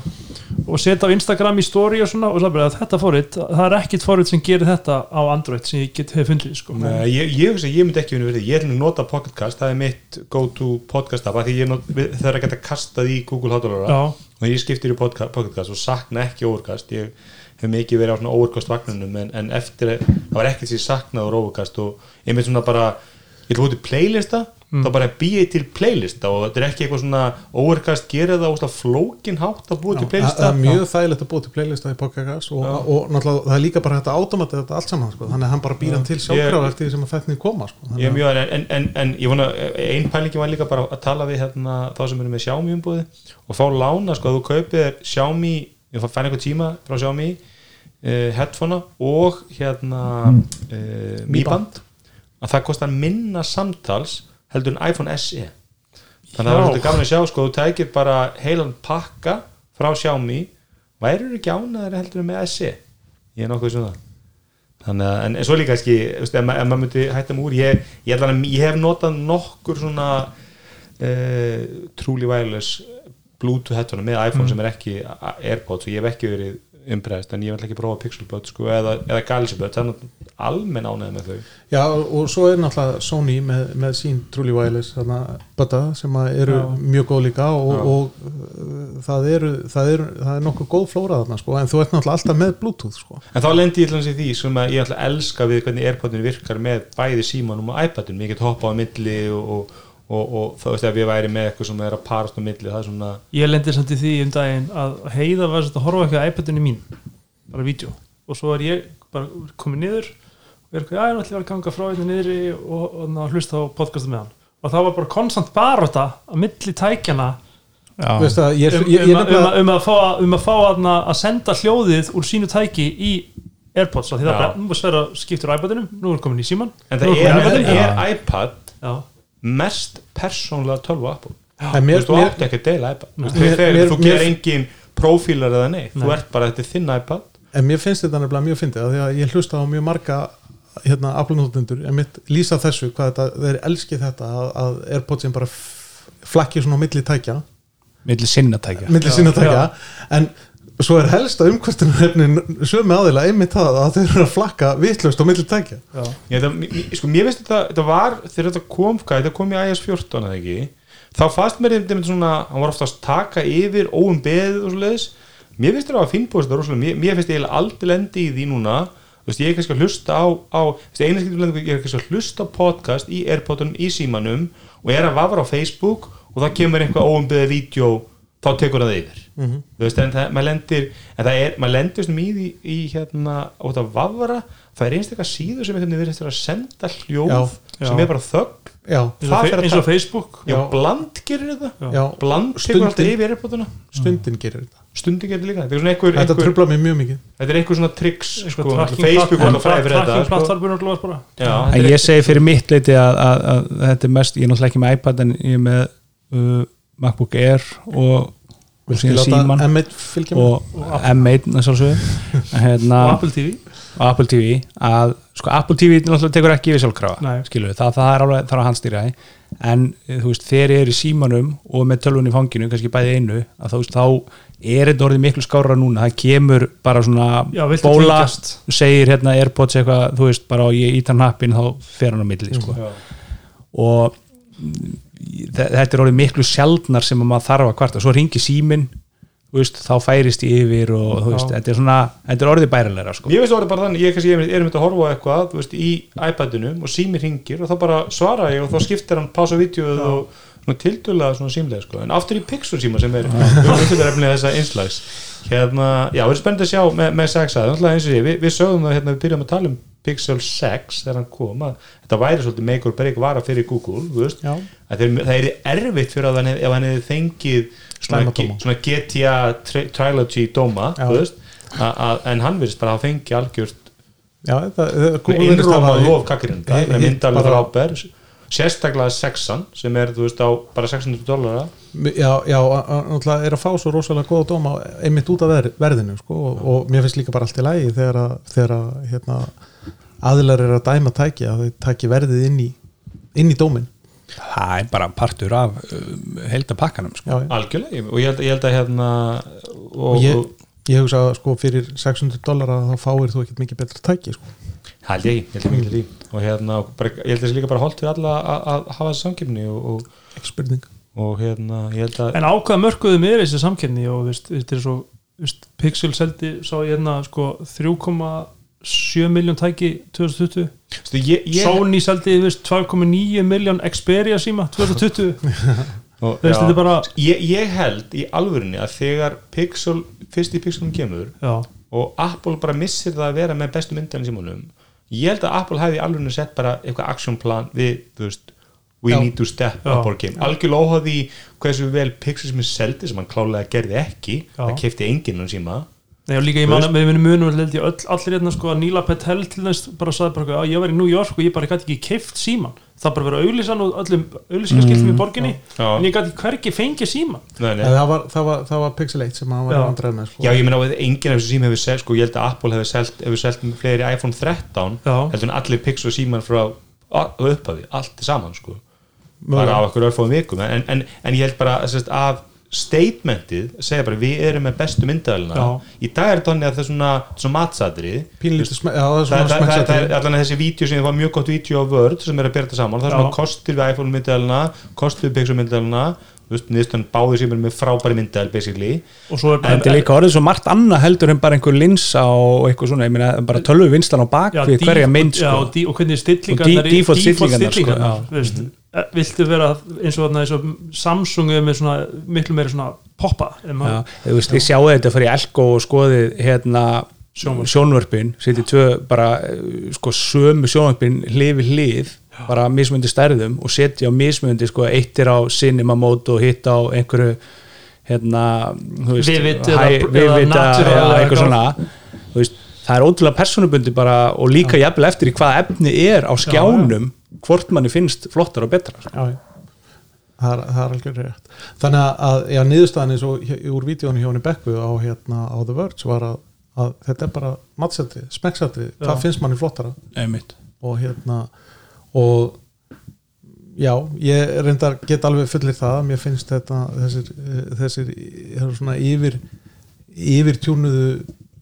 og setja á Instagram í story og svona og er að þetta forrit, það er ekkit forrit sem gerir þetta á Android sem ég get hef fundið sko. Nei, ég, ég, ég myndi ekki vinna verið ég ætlum að nota Pocketcast, það er mitt go to podcast app, því ég það er ekki að kasta í Google hátalara og ég skiptir í podca- Pocketcast og sakna ekki Overcast. Ég hefur mikið verið á svona overkast vagnunum en, en eftir, það var ekkert sér saknað úr overkast og einmitt svona bara ég ætla út í playlista þá bara býja til playlista og þetta er ekki eitthvað svona overkast gera það flókin hátt að búa til það playlista. er mjög þægilegt að búa til playlista í podcast og, og náttúrulega það er líka bara þetta automatið þetta allt saman, sko. þannig að hann bara býr hann til sjálfkrafa eftir því sem að þetta koma sko. Ég er mjög, en, en, en ég vona einn pælingi var líka bara að tala við hérna, þá sem eru með Xiaomi umbúði og fá lána, sko, að þú kaupir Xiaomi, ég fann einhver tíma frá Xiaomi uh, headphonea og hérna uh, Mi Band að það kostar minna samtals heldur en iPhone SE þannig að það er svolítið gaman að sjá, sko, þú tækir bara heilan pakka frá Xiaomi. Værið ekki ánaður heldur en með SE ég er nokkuð svona þannig að, en, en svo líka ekki ef, ef maður myndi hætta mig úr ég, ég, ég hef notað nokkur svona uh, truly wireless bluetooth headphone með iPhone sem er ekki Airpods og ég hef ekki verið umbreyðist en ég vil ekki prófa Pixel Buds sko, eða, eða Galaxy Buds, þannig að almenn ánæði með þau Já, og svo er náttúrulega Sony með, með sín Truly Wireless þarna, butta sem að eru Já. mjög góð líka og, og uh, það, eru, það, eru, það er nokkuð góð flóra þarna sko, en þú ert náttúrulega alltaf með Bluetooth sko. En þá lendi ég hans í því sem að ég ætla að elska við hvernig Airpodin virkar með bæði símanum og iPadin, ég get hoppað á milli og, og, og, og þá veist ég væri með eitthvað sem er að parast á milli, það er svona ég lendi samt í því um daginn að heiða var að horfa ekki á iPadinu mín bara vídeo. Og svo er ég bara komið niður og er eitthvað, já, ég ætla að ganga frá hérna niðri og, og, og hlusta á podcastu með hann. Og það var bara konstant baróta á milli tækjana Já. Veist að ég, um, ég, um, ég, að- um, að- um að fá, um að, fá að, að senda hljóðið úr sínu tæki í Airpods, af því það er Já. bara, nú var sverra skiptur iPadinu, nú er komin í síman En það er er, er, er iPad. Já, mest persónlega tölvu Apple. En Þú mér, þú mér, átti ekki að deila iPad. Þú Mér- þegar mér- þú gerir engin prófílar eða þú Nei. ert bara þetta þinn iPad. En mér finnst þetta nefnilega mjög fyndið af því að ég hlusta á mjög marga hérna, Apple-nótendur, en mitt lýsa þessu hvað þetta, þeir elski þetta að, að Airpodsin bara f- flakki svona á milli tækja. Milli sinnatækja milli en svo er helsta umkvastunarefnin sömu aðila einmitt það að þeir eru að flakka vitlaust á milli tækja. Sko, mér finnst þetta, þetta var þegar þetta kom, hvað, þetta kom í iOS 14 eða ekki, þá fannst mér þetta svona, hann var oftast taka yfir óum beðið og svo leiðis mér finnst þetta að finnbúist þetta rosalega, mér, mér finnst ég aldrei lendi í því núna. Þú veist, ég er kannski að hlusta á, á veist, ég er kannski að hlusta á podcast í Airpodunum, í símanum og er að vafra á Facebook og það kemur einhver óum beðið vídeo þá tekur það yfir. Þú veist, en það, maður lendir en það er, maður lendir svona í því í hérna, á þetta vafra. Það er einstaklega síður sem einhvern veginn verið að senda hljóð Já, sem já. er bara þögg já, eins, og, Facebook. Já, bland gerir þetta. Já. Bland tekur Stundin- alltaf yfir erbútuna stundin gerir þetta. Stundi gerir líka, þetta er svona einhver, þetta trubla mér mjög mikið. Þetta er einhver svona tricks sko, Facebook var þetta tracking sko. en þetta er ég segi fyrir mitt leiti að, að, að þetta er mest, ég er náttúrulega ekki með iPad en ég er með uh, MacBook Air og, og síman M1 fylgja með og M1 sjálfsögðu. Hérna, og Apple TV og Apple TV að sko Apple TV náttúrulega tekur ekki yfir sjálfkrafa Nei. skilur, það, það er alveg þarf að handstýra því. En eh, þú veist, þegar ég er í símanum og með tölvunni í fanginu, kannski bæði einu að þú veist, þá er þetta orðið miklu skára núna. Það kemur bara svona Já, bóla, segir hérna Airpods eitthvað, þú veist, bara og ég ítan hnappin þá fer hann á milli, sko. og mm, þetta er orðið miklu sjaldnar sem að maður þarf að kvarta, svo ringi símin veist, þá færist ég yfir og veist, Já. þetta er svona, þetta er orðið bærilegra sko. Ég veist orðið bara þannig, ég, kannski, ég er myndið að horfa eitthvað veist, í iPadunum og símir hringir og þá bara svara ég og þá skiptir hann pása vídeoð og svona tildulega svona símlega sko. en aftur í Pixel síma sem er umfylgdarefnið þessa einslags hérna, já, það er spennandi að sjá með, með 6 að, náttúrulega eins og ég, við, við sögum það hérna, við byrjum að tala um Pixel 6 þegar hann kom að þetta væri svolítið make or break vara fyrir Google veist, þeir, það er erfitt fyrir að hann ef hann hefði fengið svona, svona GTA tri Trilogy dóma veist, a, a, en hann virðist bara að fengi algjört já, það, það, Google virðist innróma hafa- lof kakkirinda Hitt með myndalur bara- frábær sérstaklega sexan sem er veist á bara 600 dólara já, já, náttúrulega er að fá svo rosalega góða dóma einmitt út af verð, verðinu sko, og, og mér finnst líka bara allt í lægi þegar að hérna, aðilar er að dæma tæki að þau tæki verðið inn í inn í dómin það er bara partur af um, heilda pakkanum sko. já, já. algjörlega og ég held, ég held að hérna og, og ég, ég hugsa að sko fyrir 600 dólar þá fáir þú ekkert mikið betra tæki sko. held ég, ég held ég mikið því og hérna, og bara, ég held þessi líka bara holdt fyrir alla að, að hafa þessi samkipni og, og, ekki spurning og hérna, ég held að en ákvaða mörkuðum er þessi samkenni og þetta er svo veist, Pixel seldi sá ég hérna sko 3,7 miljón tæki 2020 Stu, ég, ég, Sony seldi þú veist, 2,9 miljón Xperia síma 2020 og, Þú veist, þetta er bara- ég, ég held í alvörinni að þegar Pixel, fyrst í Pixelum kemur Já, og Apple bara missir það að vera með bestu myndalinn símunum ég held að Apple hefði alveg sett bara eitthvað actionplan við, þú veist we Já. need to step Já. up our game. Algjörlega óháð í hversu vel Pixel sem er seldi sem hann klálega gerði ekki það kefti enginn um síma Nei, og líka ég Þú man veist- að við minnum munum held ég öll, allir hérna sko að Níla Petel til næst bara saði bara að ég var í New York og ég bara gæti ekki keift síman það bara verið að auglýsa og öllum auglýsingarskiltum í borginni Já. en ég gæti hvergi fengið síman nei, nei. En það var, það, var, það var Pixel 1 sem hann var Já. vandræð með sko. Já, ég meina að enginn af þessu síma hefur selt sko, ég held að Apple hefur selt, hefur selt fleiri iPhone 13 Já. heldur en allir Pixel síman frá upphafi, allt saman sko Mögulega. bara á okkur örfóðum vikum en, en, en ég held bara að, sérst, að statementið segja bara við erum með bestu myndavælina Já. í dag er þannig að það er svona, svona já, það er allan þessi vídeo sem var mjög gott vídeo á Word sem er að bera þetta saman, það er Já. svona kostir við iPhone myndavælina, kostir við þú veist, niðurstöðan báði sem er með frábæri myndavæl basically og svo er En þetta er líka orðið svo margt annað heldur en bara einhver linsa og eitthvað svona, ég meina bara tölvu vinstan á bak við dí- hverja mynd já, sko. og, og Og dí- default stillingarnar, sko, já. Viltu vera eins og, eins og Samsung er með svona miklu meiri svona poppa Já, veist, ég sjáu þetta fyrir Elko og skoðið hérna Sjónvörp. sjónvörpin, setið tvö bara eh, sko sömu sjónvörpin hlið við hlið, bara mismöndi stærðum og setja á mismöndi sko eitt er á cinema mode og hitt á einhverju hérna, eða eða eitthvað svona. Veist, það er ótrúlega personubundi bara og líka jafnvel eftir í hvað efni er á skjánum hvort manni finnst flottar og betra sko. Já. Það er, er algjör rétt. Þannig að- já, niðurstaðan eins og úr vídjónu hjá henni Bekku á, hérna, á The Verge var að, að þetta er bara mattsætri, smekksatrið, hvað finnst manni flottara. Einmitt. Og hérna og já, ég reyndar get alveg fullir það, mér finnst þetta þessir, eh, þessir eh, svona yfir yfir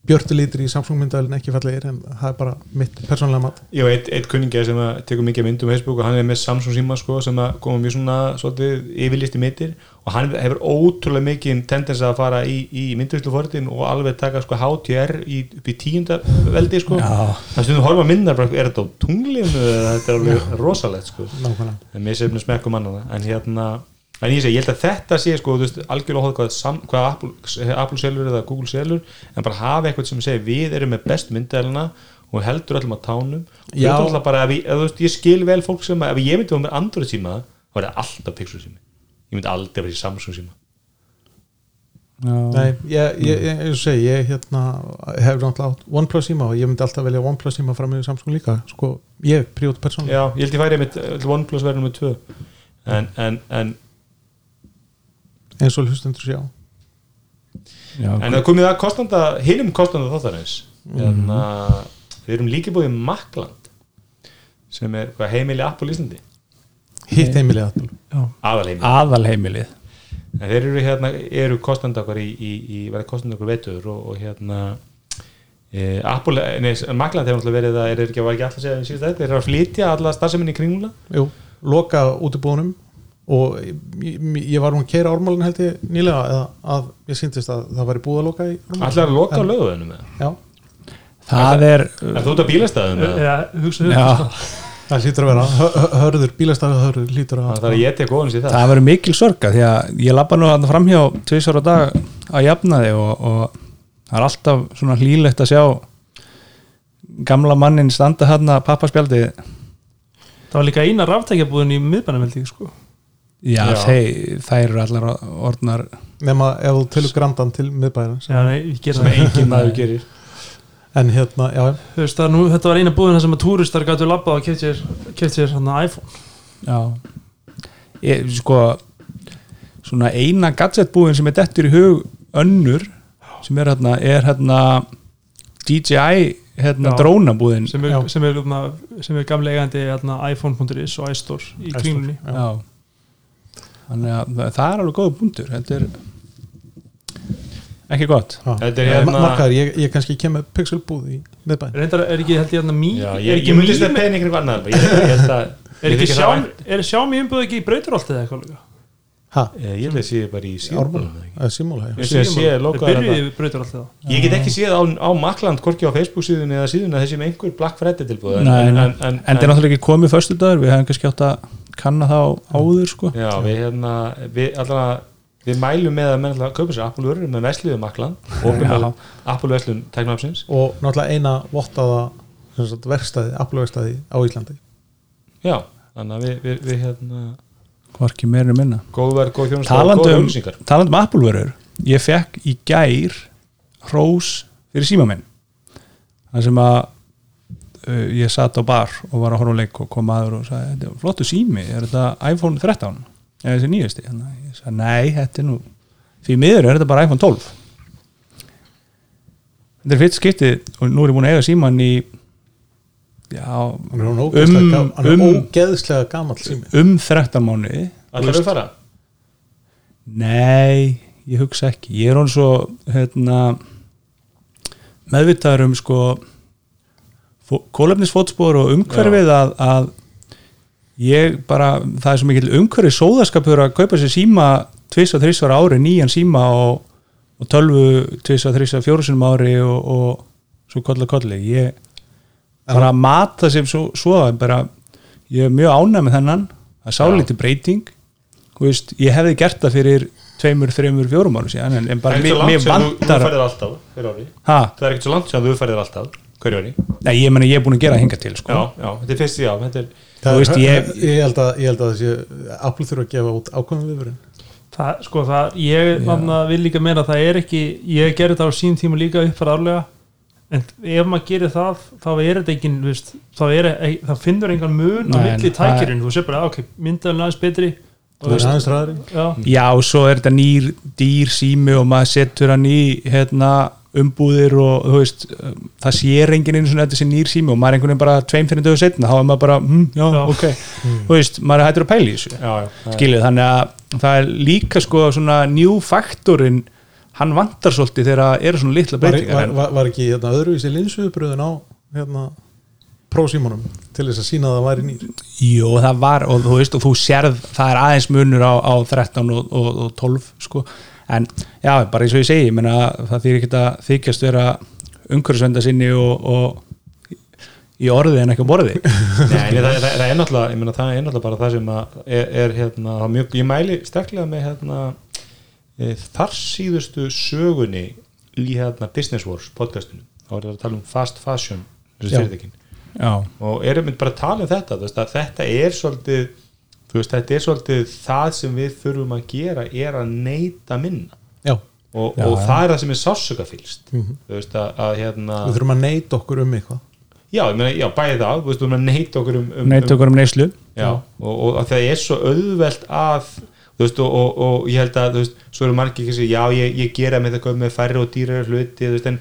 tjúnuðu björtulítur í Samsung myndalinn ekki fallegir en það er bara mitt persónlega mat Ég veit eitt kunningja sem að tekur mikið myndum á Facebook og hann er með Samsung síma sko, sem að koma mjög svona svolítið yfirlisti mittir og hann hefur ótrúlega mikið tendens að fara í, í myndvislufortin og alveg taka sko HTR í, upp í tíunda veldi sko. Já. það stundum horfa myndar bara, er þetta á tunglinu þetta er alveg rosalegt sko. nákvæmlega en mér sefnum smekkum annað en hérna En ég, segi, ég held að þetta sé sko, þú veist, algjörlega hóð hvað, sam, hvað Apple, Apple selur eða Google selur en bara hafa eitthvað sem segir við erum með best myndælina og heldur öllum á tánum. Bara, ef, þú veist, ég skil vel fólk sem að ef ég myndi að vera með Android síma þá er það alltaf Pixel sími. Ég myndi aldrei vera í Samsung síma. Nei, ég, ég, ég, ég, segi, ég hérna, hef náttúrulega átt OnePlus síma og ég myndi alltaf velja OnePlus síma fram með Samsung líka sko, ég, príót persónulega. Já, ég held ég færi með OnePlus verður með tvö. En, en, en, eins og hlustendur sjá. Já, en það komið að kostanda hinum kostanda þáttarins. En við erum líka búið í Makland sem er hvað, heimili Apple Íslandi? Hitt heimilið Apple. Aðalheimili. Aðalheimilið. En þeir eru hérna, eru kostandi okkur í, í, í verða kostandi okkur veitur og, og hérna e, Apple, nei, Makland hefur náttúrulega verið að er ekki, ekki alltaf að segja þeir eru að flytja alla starfseminni í kringuna Jú, loka útibúðunum og ég, ég, var hún að keira ármálinn held ég nýlega eða að ég síndist að það væri búið að loka í Ármálinu. allar að loka löguðinu með Já, það er Er þú út á bílastæðum með það? Já, hugsa hugsa það hlýtur að vera Hö- hö- hörður, bílastafið hörður hlýtur að Það er að ég tek ofan sér það. Það verður mikil sorga því að ég lappa nú að framhjá tvisar á dag að jafna þig og, og það er alltaf svona hlýlegt að sjá gamla mannin standa hérna pappaspjaldi Það var líka eina ráftækjabúðin í miðbænum held ég sko já, Já. Þeir, þær eru allar orðnar nema ef þú tölur grandan til miðbæðina sem það. engin maður gerir. En hérna, já, Þú veist, er nú, þetta var eina búðin þar sem að túristar gætu labbað og keft sér, hann iPhone. Já. Ég, sko svona eina gadgetbúin sem er dettur í hug önnur sem er hérna, er hérna DJI hérna Já. drónabúðin. Sem er, sem er, hérna, sem er gamlega eigandi hérna, iPhone.is og iStore í iStore, kringlunni. já. Þannig að það- er alveg góða búndur Þetta er ekki gott. Er Eh, hérna- Ma- Markaður, ég, ég kannski kem með pixelbúð í miðbæðin reyndar er ekki held ég hérna mý Já, er ég, ekki ég ég, ég að er ég ekki sjá er Xiaomi umbúð ekki í brauturoltið eða eitthvað líka? Ha, Eh, ég að sé bara í eða Simóla Ég Ég get ekki séð á, á Makland hvorki á Facebook síðun eða síðun að þessi með einhver Black Friday tilbúð en, nei. en, en, en það er náttúrulega ekki komið föstu dagur við hefum kannski átt að kanna þá áður sko. Já, við hérna við, alltaf, við mælum með að menn alltaf kaupa sér Apple vörur með vesliðu Makland og Já. með Apple veslun teknafsins og náttúrulega eina vottaða sem sagt, verkstæði, aflöfstæði á Íslandi. Já, þannig að við, við, við hérna hvorki meira en minna. góð verð, góð þjónust góð um, auðlýsingar talandi um Apple-vörur ég fekk í gær hrós fyrir síma minn. Það sem að ég satt á bar og var að horfa á leik og kom aður og sagði, þetta er flottu sími er þetta iPhone 13 eða þessi nýjusti að ég sagði, nei, þetta er nú því miður er þetta bara iPhone 12 þetta er fyrst skiptið og nú er ég búin að eiga síman í já, er, ógeðslega, Um- um, er um- ógeðslega gamall sími. um 13 mánuði. Allar við fara? Nei, ég hugsa ekki. Ég er hann svo hérna, meðvitaður um sko kólefnisfótspor og umhverfið að, að ég bara, það er svo mikil umhverfið sóðaskapur að kaupa sér síma tvis og þrísvar ári, nýjan síma og, og tölvu tvis og þrísvar fjórusinum ári og, og svo kolli kolli. Ég bara að mata sem svo, svo bara, ég er mjög ánæg með þennan. Það er sálítið breyting. Veist, ég hefði gert það fyrir tveimur, þreimur, fjórum ára síðan en, bara mér, ha, Það er ekki svo langt sem þú færðir alltaf hverju ári nei, ég meni ég er búin að gera það hinga til sko. Já, já, þetta er fyrst, já, þetta er Þú Það veist, ég- ég, held að, ég held að þessi Apple þurfa að gefa út ákvæmum viðvörun. Það, sko það, ég manna, vil líka meina að það er ekki, ég gerði það á sín tíma líka uppfæra árlega. En ef maður gerir það, þá er þetta ekki veist, þá, er, það finnur engan mun á milli það- tækirinn, þú sé bara, ok, myndaðan aðeins betri. Það já, og svo er þetta nýr dýr sími og maður setur hann í hérna, umbúðir og þú veist það sér enginn einu svona þetta sé nýr sími og maður er einhvern veginn bara tveim fyrir döðu setna þá er maður bara, hm, já, Já. ok. Þú veist, maður er hættur að pæla í þessu. Já, skilju, þannig að það er líka sko svona new faktorinn hann vantar svolítið þegar það eru svona litla breytingar var, var, var ekki hérna, öðruvísi linsuðubröðun á hérna, prósímanum til þess að sína að það væri nýr? Jú, það var og þú veist og þú sérð það er aðeins munur á, á 13 og, og, og 12 sko en já, bara eins og ég segi, ég meina það þýr ekki að þykjast vera umhverfisvenda sinni og, og í orði en ekki á borði. Nei, nei, það, það, það er náttúrulega ég meina, það er náttúrulega bara það sem að er, er hérna, mjög, ég mæli sterklega með hérna, e, þar síðustu sögunni í hérna Business Wars podcastinu. Þá er það að tala um fast fashion og erum við bara að tala um þetta þetta er svolítið þú veist, þetta er svolítið það sem við þurfum að gera er að neyta minna. Já, og, Já, og já. það er það sem er sásökafylst Mhm. þú veist að, að hérna við þurfum að neyta okkur um eitthvað. Já, ég meina, já, bæði það, þú veist, þú veist að neyta okkur um, um, neitt okkur um neyslu. Já, og, og, og það er svo auðvelt að þú veist, og, og, og ég held að þú veist, svo eru margir ekki að segja, já, ég, ég gera með það með færri og dýrari hluti þú veist, en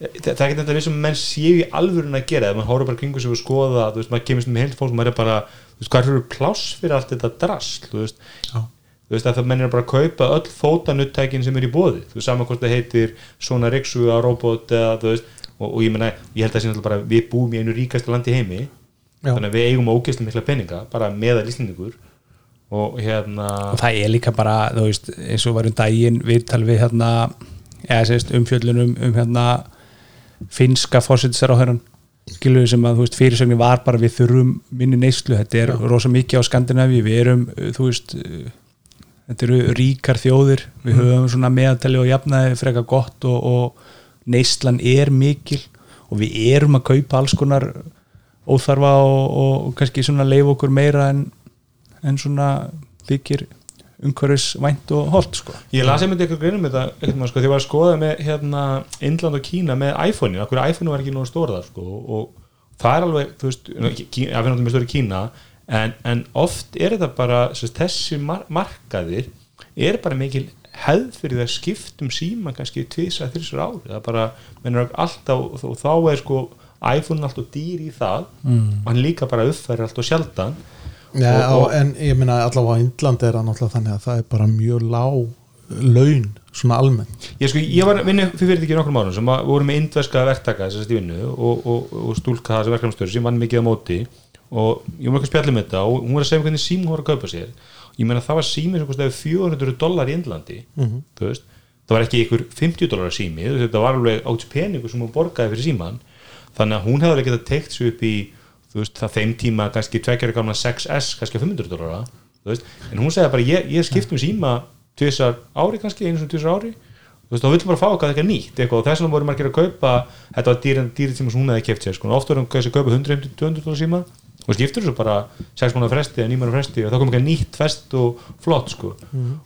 það, það er ekki þetta við sem menn séu í alvörun að gera, ef maður horfður bara kringu sig og skoða, þú veist, maður kemur sem heilt fólk og maður er bara, þú veist, hvað eru pláss fyrir allt þetta drast, þú veist Já. þú veist, að það menn er bara að kaupa öll fótanuttækin sem er í bóði, þú veist, saman hvort það heitir svona riksuga robot eða, þú veist, og, og ég meina, ég held að það sé bara, við búum í einu ríkasta landi heimi Já. þannig að við eigum ógeðslega mikla peninga bara meðal íslendingur og hérna og það er líka bara, þú veist, eins og varum daginn viðtal við hérna eða sérst umfjöllunum um hérna finska fósitsar skilur sem að, veist, fyrirsögnin var bara við þurfum minni neyslu, þetta er rosa mikið á Skandinavíu, við erum, uh, þú veist uh, þetta eru ríkar þjóðir. Við höfum svona meðatali og jafnaði frekar gott og, og neyslan er mikil og við erum að kaupa alls konar óþarfa og, og, og kannski svona leif okkur meira en, en svona þykir umhverfis vænt og holt sko. ég las einmitt eitthvað greinum með þetta eitthvað, sko, því ég var að skoða með hérna, Indland og Kína með iPhone-in, okkur iPhone var ekki stóra það sko, og það er alveg þú veist, Kína, iPhone er með stóri Kína en, en oft er þetta bara sérst, þessi mar markaðir er bara mikil hefð fyrir það að skiptum síma kannski tvisa, þrísur ári það bara, mennur alltaf og þá er sko iPhone alltaf dýr í það mm. og hann líka bara uppfæri alltaf sjaldan Já, Og- og, en ég meina allavega á Indlandi er það náttúrulega þannig að það er bara mjög lág laun svona almennt Ég, sko, ég var vinnu fyrir fyrirtæki í nokkrum árum sem að voru með indverska verktaka þess að vinnu og, og, og stúlka þessi verkefnastöru sem vann mikið á móti og ég var ekki að spjalla með þetta og hún var að segja hvernig sími hún var að kaupa sér. Ég meina það var sími sem kostiði 400 dólar í Indlandi þú veist, það var ekki ykkur 50 dólar sími, þú veist, þetta var alveg átt peningur sem hún borgaði fyrir síman þannig að hún hefði alveg getað teikt svo upp í þú veist, það þeim tíma kannski tveggjara gamla 6S, kannski 500 dólar en hún segði bara, ég, ég skipti um síma tvisar ári kannski, einu svona tvisar ári. Þú veist, þá viltu bara fá eitthvað eitthvað nýtt eitthvað, og þess vegna voru margir að kaupa þetta var dýri, dýri tíma sem hún hefði keft sér sko. oft voru hann að kaupa 100-200 dólar síma og skiptur þessu bara 6 mánuða fresti eða 9 mánuða fresti og þá kom eitthvað nýtt fest og flott sko.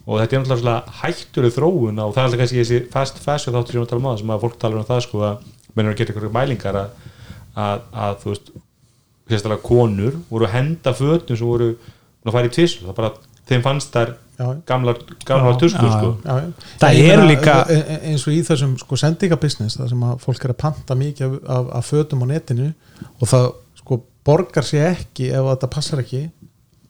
og þetta er náttúrulega hættuleg þróun og það er alltaf kannski þessi fast fashion þáttur sem við erum að tala um á sem að fólk talar um það sko að mennur að gera eitthvað mælingar að, að, að þú veist sérstaklega konur voru að henda fötum sem voru að fara í tvisl það bara, þeim fannst þær gamlar, gamlar já, sko. já, já. Það meina, líka- e- e- eins og í þessum sko sendingabusiness það sem að fólk er að panta mikið af, af, af fötum á netinu og það sko borgar sér ekki ef þetta passar ekki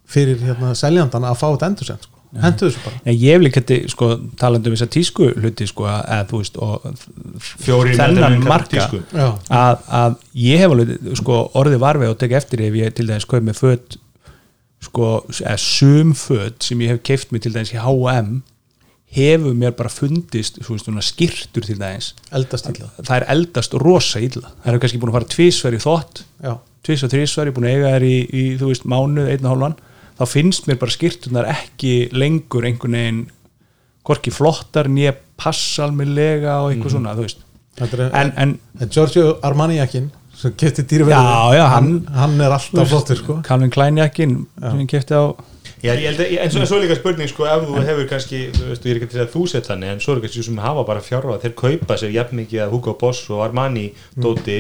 fyrir hérna seljandan að fá þetta endur sem sko. Hendur þessu bara? Nei, ég vil ekki þetta, sko, talandi um þess að tísku hluti, sko, eða þú veist og fjóri þennan marka. að, að ég hef alveg, sko, orðið varfið og tekið eftir ef ég til dæmis kaup með föt sko, eða sum föt sem ég hef keift mig til dæmis í H&M hefur mér bara fundist veist, svona skirtur til dæmis. Eldast illa. Það er eldast rosa illa. Það er kannski búin að fara tvisvar í þótt já, tvis og ég er búin að eiga þær í, í þú veist, mánuð, einn og hálfan þá finnst mér bara skirtunar ekki lengur einhvern veginn hvorki flottar nýja passalmilega og eitthvað svona, þú veist. Er, en, en en Giorgio Armani jakkin sem kefti dýrverði hann, hann- er alltaf flottur sko. Calvin Klein jakkin sem kefti á Já, ég held að, en svo, svo er líka spurning sko, ef þú hefur kannski, þú veist, ég er ekki til að þú sett þannig, en svo er kannski sem hafa bara fjárra þeir kaupa sér jafn mikið að Hugo Boss og Armani dóti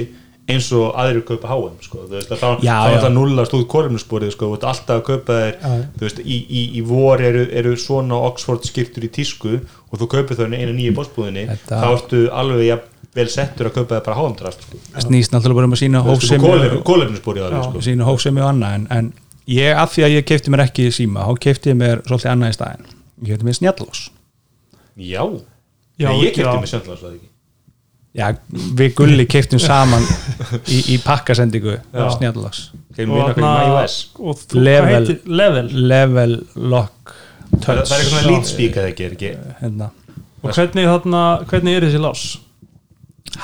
eins og aðrir kaupa H&M, sko, að þá er það nullast út korumnsporið, sko, alltaf að kaupa þér, veist, í, í, í vor eru, eru svona Oxford skiptur í tísku og þú kaupir þau einu nýju bossbúðinni, Þetta- þá ertu alveg jafn vel settur að kaupa þér bara drast, sko, snýst náttúrulega bara um að sína hófsemi alveg, sko. sína hófsemi og annað en, en ég, af því að ég kefti mér ekki síma þá kefti ég mér svolítið annað í staðin ég kefti mér snjallós Já, Já, ég mig sjöndlega svo það ekki já, við gulli keftum saman í, í pakkasendingu þú, Level. level? level lock Það touch það er eitthvað svona lead speak að ekki, er ekki? Hérna. og hvernig, þarna, hvernig er þessi lás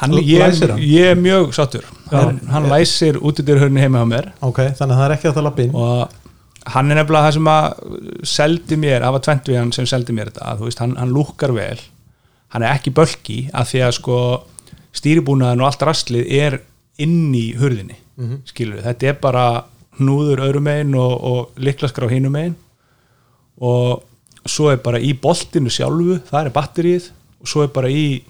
hann, ég, ég er mjög sáttur. Hann, hann læsir út í dyrhörni heima á mér. Ok, þannig að það er ekki að það lappa inn. Og hann er nefnilega það sem að seldi mér, það var tvent við hann sem seldi mér þetta, þú veist, hann, hann lúkkar vel. Hann er ekki bölki af því að sko stýribúnaðin og allt rastlið er inn í hurðinni, mm skilur þetta er bara hnúður öðrum megin og, og liklaskar á hinum megin. Og svo er bara í boltinu sjálfu, það er batterið og svo er bara í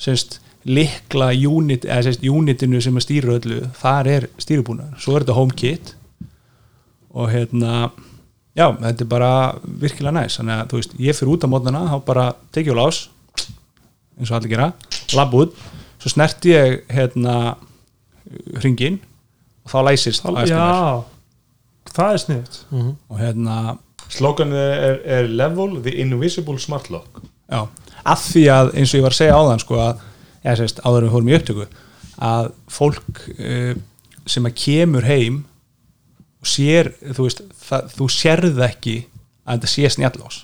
semst, likla unit, eða semst, unitinu sem að stýra öllu, þar er stýribúnaður, svo er þetta HomeKit. Og hérna já, þetta er bara virkilega næs. Þannig að þú veist, ég fyrir út á mótnana þá bara tekið á lás eins og allir gera, labb út svo snerti ég hérna hringin og þá læsist já, það er sniðt og hérna Sloganið er, er Level the Invisible Smart Lock. Já, að því að eins og ég var að segja áðan sko að, eða sérst, áður en við fórum í upptöku að fólk uh, sem að kemur heim og sér, þú veist það, þú sérð ekki að þetta sé snjallás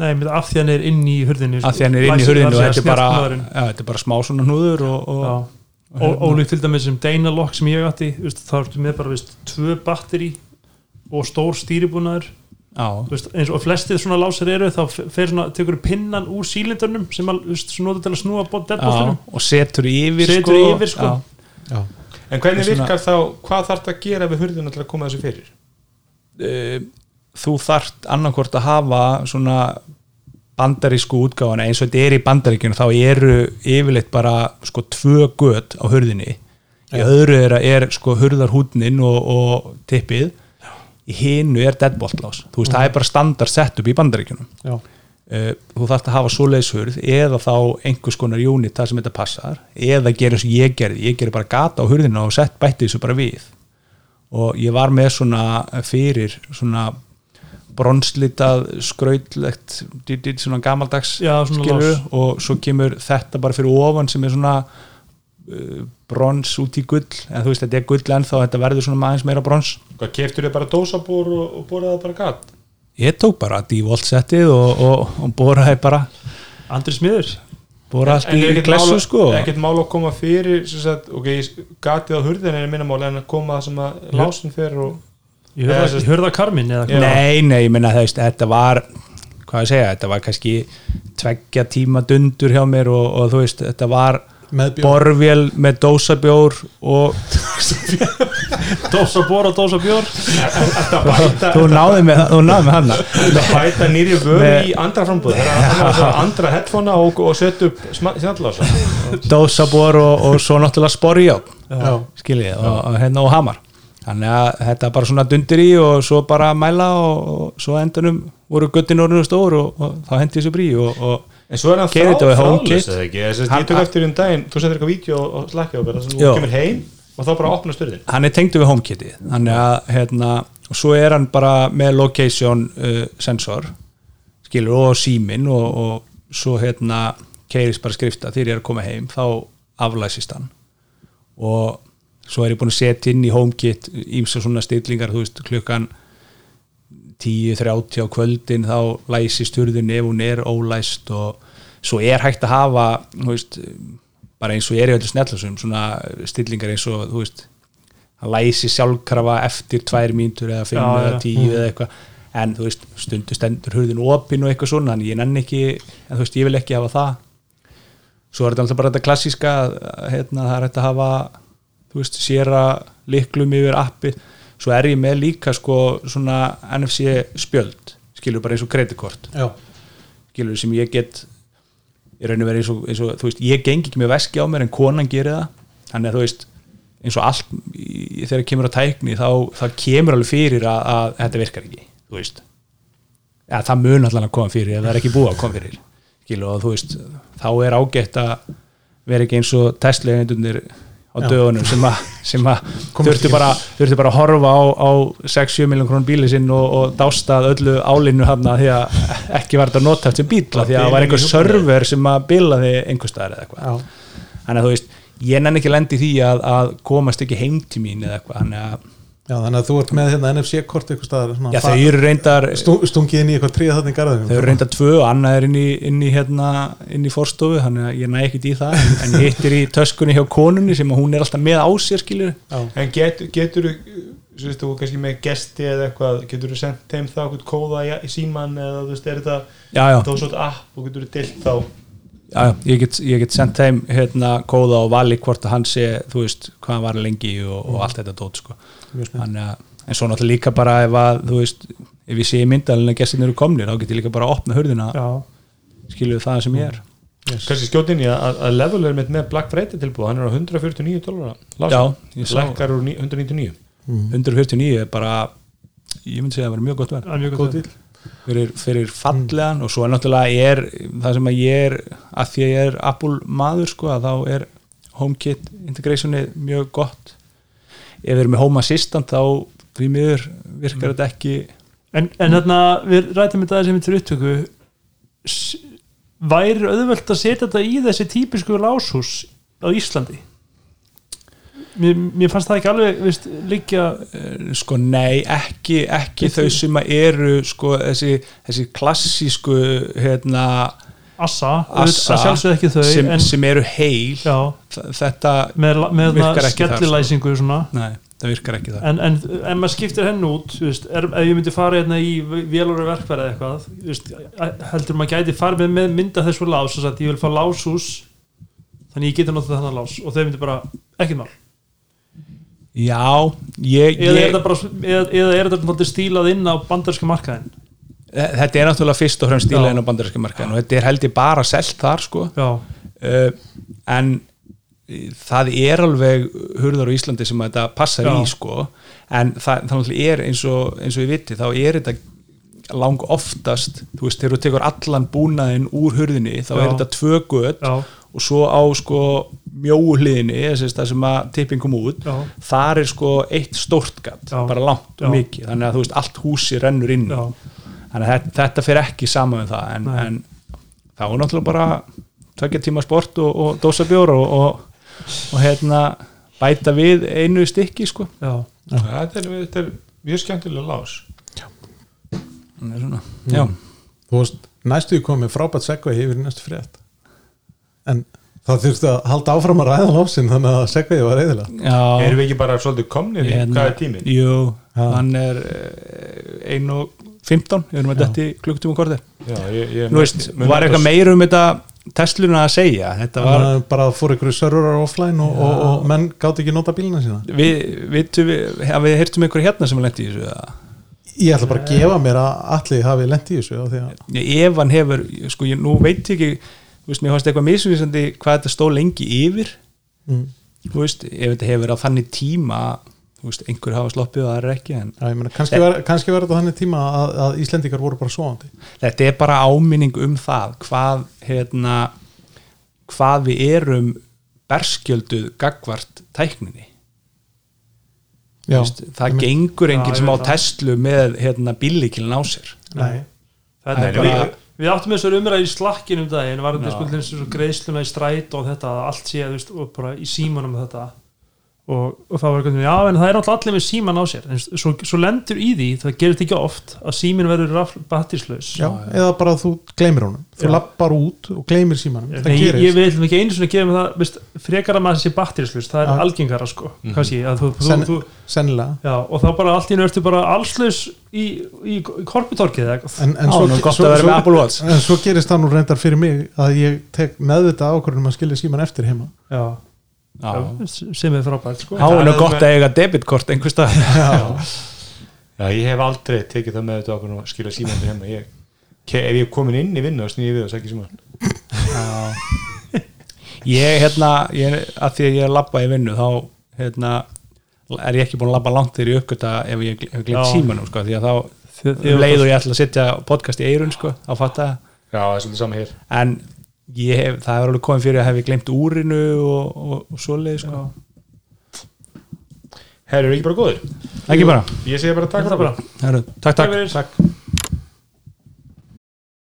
nei, með af því hann er inn í hurðinni að því hann er inn í hurðinu og þetta er bara, já, þetta er bara smá svona hnúður og. Ó- ólíkt til dæmis sem Dynalock sem ég veist, þá ertu með bara veist, tvö batteri og stór stýribúnaður já, þú veist, eins og flestið svona lásar eru þá svona, tekur pinnan úr sílindurnum sem notur til að snúa já, deadboltunum og setur yfir Setur sko, yfir, sko. já. já, En hvernig virkar þá, hvað þarf það að gera við hurðina til að koma þessu fyrir? Eh, þú þarft annarkvort að hafa svona bandarísku útgáfana eins og þetta er í bandaríkjunum þá eru yfirleitt bara sko tvö gött á hurðinni. Í öðru er, er sko hurðarhúdnin og, og tippið. Í hinu er deadboltlás þú veist það er bara standard setup í bandaríkjunum. Já, uh, þú þarft að hafa svoleiðshurð eða þá einhvers konar unit það sem þetta passar eða gera eins og ég gerði. Ég gerði bara gata á hurðina og sett bætti þessu bara við. Og ég var með svona fyrir svona bronslitað skrautlegt svona gamaldags Já, svona skilur, og svo kemur þetta bara fyrir ofan sem er svona uh, brons út í gull. En þú veist þetta er gull ennþá þetta verður svona aðeins meira brons. Hvað keftur þið bara dósabúr og, og boraði bara gatt? ég tók bara dívolt settið og, og, og boraði bara. Andri Smiður. En er í mál- sko. ekkert mál að koma fyrir sem sagt, ok, gatið á hurðin er minna mál en að koma það sem að lásin fer og Ég hörða, hörða Karmin eða hvað? Nei, nei, ég minna það veist, þetta var hvað ég segja, þetta var kannski tveggja tíma dundur hjá mér og, og þú veist, þetta var með bjór borvél með dósabjór og Dósa bór og dósa bjór. Þú náði með, þú náði með hana. Að bæta nýri vöru Með- í andra frambúð það er andra headphonea og, og setja upp snallása dósabór og, og svo náttúrulega sporjá Já. skiljið, og, og hérna og hamar þannig að þetta er bara svona dundur í og svo bara mæla og, og svo endanum voru guttin orðinu stór og, og þá hendi þessu brí og, og en svo er við frá- þráðlaust, eða ekki? Að ég tók eftir um daginn þú sendir eitthvað vídeo og að Já. þú kemur heim og þá bara opna styrðin hann er tengdu við HomeKitið þannig að hérna, og svo er hann bara með location uh, sensor skilur og símin og, og svo hérna keirist bara skrifta þegar ég er að koma heim þá aflæsist hann og svo er ég búin að setja inn í HomeKit ímsa svona stillingar þú veist klukkan 10.30 á kvöldin þá læsist hurðin ef hún er ólæst og svo er hægt að hafa þú veist, bara eins og ég er í öllu snellasum svona stillingar eins og þú veist hann læsi sjálfkrafa eftir tvær mínútur eða fimm eða tíu eða eitthvað. En þú veist, stundu stendur hurðin opin og eitthvað svona, en ég nenni ekki en þú veist, ég vil ekki hafa það. Svo er þetta alltaf bara þetta klassíska að, hérna, það er hægt að hafa þú veist, séra liklum yfir appi. Svo er ég með líka sko svona NFC spjöld skilur bara eins og kreditkort. Skilur sem ég get í raun og verið eins og, eins og þú veist, ég geng ekki með veski á mér en konan gerir það. Þannig að þú veist eins og allt í- þegar kemur á tækni þá, þá kemur alveg fyrir að, að þetta virkar ekki þú veist. Ja, það mun allan að koma fyrir ef það er ekki búið að koma fyrir skilu og þú veist þá er ágætt að vera ekki eins og testlegendunir á dögunum sem að, sem að þurftu bara, þurftu bara að horfa á, á 6-7 miljón krónu bíli sinn og, og dástað öllu álinu hann því að ekki var þetta notað sem bíla því að það var einhver server sem að bilaði einhver staðar eða eitthvað. Þannig að þú veist, ég nenni ekki lendi því að, að komast ekki heim til mín eða eitthvað þannig að, Já, þannig að þú ert með hérna NFC-kort eitthvað staðar svona, já þau eru reyndar stu, stungið inn í eitthvað tríða þarna í garðum þau eru reyndar tvö og annað er inn í, inn í hérna, inn í forstofu, þannig að ég næ ekkit í það en, en hitt er í töskunni hjá konunni sem að hún er alltaf með á sér skilur en get, getur þú veist, þú kannski með gesti eða eitthvað getur þú sendt þeim þá eitthvað kóða í, í síman eða þú veist, er þetta já, já, þá svo app og getur þú dilt þá já, ég get, ég get sendt þeim hérna kóða og vali hvort að hann sé þú veist, hvað hann var lengi og, og allt þetta dót sko. Að, en svo náttúrulega líka bara ef að, þú veist, ef ég sé í myndalinn að gestin eru komnir, þá get ég líka bara að opna hurðina, Já, skilur það sem ég er. Kannski skjótt inn í að, að level er mitt með Black Friday tilbúð, hann er á 149 dólar Já, ég sá. lækkar úr ní- 199 149 er bara ég myndi segja að það var mjög gott verð. Er mjög gott díl. Fyrir, fyrir fallegan og svo er náttúrulega er það sem að ég er að því að ég er Apple maður sko að þá er HomeKit integrationi mjög gott. Ef við erum með Home Assistant þá því miður virkar þetta ekki. En, en þarna, við rætum þetta sem til upptöku. Væri auðvelt að setja þetta í þessi típisku láshús á Íslandi mér, mér fannst það ekki alveg viðst, liggja Eh, sko nei, ekki, ekki þau sem að eru sko þessi, þessi klassísku hérna, assa, Assa, að sjálfsögðu ekki þau sem, en sem eru heil. Já, þetta, með, með Virkar ekki þar, skellilæsingu svona. Nei, það virkar ekki það en, en ef maður skiptir henn út veist, er, ef ég myndi fara hérna í vélóru verkfæri eða eitthvað veist, heldur maður gæti farið með, með mynda þessu lás og sagt ég vil fá láshús þannig ég geti notað þannig lás. Og þau myndi bara ekki mál já, ég, eða er þetta bara eða, er þetta stílað inn á bandarska markaðin þetta er náttúrulega fyrst og fremst stílaðin á bandaríska markaðin og þetta er held ég bara selt þar sko. Uh, en það er alveg hurðar á Íslandi sem þetta passar Já. í sko. En það, það náttúrulega er eins og, eins og ég viti þá er þetta lang oftast þú veist, þegar þú tekur allan búnaðin úr hurðinni þá Já. er þetta tvö gött já, og svo á sko mjóu hliðinni þess að það sem að tipping kom út já, þar er sko eitt stórt gatt Já. bara langt Já. og mikið. Þannig að þú veist allt húsi rennur inn. Já, þannig að þetta, þetta fer ekki saman með það. En, en þá er náttúrulega bara tvekja tíma sport og, og dósa bjór og, og, og hérna bæta við einu stykki sko. Já, þetta er, þetta er mjög skemmtilega lás. Þannig er svona, já, þú veist, næstu komið frábært segvei yfir næstu frétt en það þurfti að halda áfram að ræða lósin þannig að segvei var reyðilega já. Erum við ekki bara svolítið komnir í hvað er tíminn? Jú, Já. hann er eh, 1 og 15 við erum að detti klukktíma kortir Já, ég, ég, Nú veist, var eitthvað meira um þetta Tesluna að segja? Þetta var, að bara fór ykkur serverar offline og, og, og menn gátt ekki nota bílina sína. Við, við, við, við heyrtum ykkur hérna sem lent í þessu eða? ég ætla bara að gefa mér að allir hafi lent í þessu af því að ef hann hefur, sko, ég, nú veit ekki þú veist, mér fannst eitthvað misvísandi hvað þetta stóð lengi yfir mm. þú veist, ef þetta hefur á þannig tíma þú veist, einhver hafa sloppið og það er ekki en Já, ég meina, kannski, var, kannski var þetta þannig tíma að, að Íslendingar voru bara svoandi þetta er bara áminning um það hvað hérna hvað við erum berskjölduð gagvart tækninni Þú veist, það ég gengur Já, enginn sem á það. Tesla með hérna bíllíkilin á sér Nei. Nei, er bara við- við áttum þessar umræði í slakkin um daginn var þetta Já. sko til þessu greiðsluna í stræt og þetta allt sé þú veist, og bara í símanum og þetta og, og það var eitthvað, já en það er náttúrulega allir með síman á sér en svo, svo lendur í því, það gerist ekki oft að símin verður batterislaus Já, eða bara þú gleymir honum. Þú lappar út og gleymir símanum. Það Nei, ég, gerist. ég vil ekki einu svona gefa mig það veist, frekar að maður sé batterislaus, það er Já. algengara sko, kannski að þú, þú, Senn- þú, sennilega. Já, og þá bara allt í ertu bara allslaus í, í, í korputorkið eða eitthvað. En, en, Já, svo, nú er gott svo, að vera svo, með Apple Watch. en svo gerist það nú reyndar fyrir mig að ég tek meðvita ákvörðunum að skilja síman eftir heima. Já. Sem er frábært sko. Þá er nú gott að eiga debitkort einhvers stað Já, ég hef aldrei tekið það með þetta okkur og skilja símandir hérna ég, ef ég er komin inn í vinnu og snýði við og segja síman Ég, hérna, ég, að því að ég er labba í vinnu þá, hérna er ég ekki búin að labba langt þegar ég uppgöta ef ég hef glemt símanum, sko, því að þá um leið og ég ætla að setja podcast í eirun, sko, á fatta Já, það er svolítið sama hér. En ég hef, það er alveg komið fyrir að hef ég glemt úrinu og, og, og svoleið, sko. Herru, er ekki bara góður? Ekki bara, Ég segi bara takk takk, takk. Takk fyrir.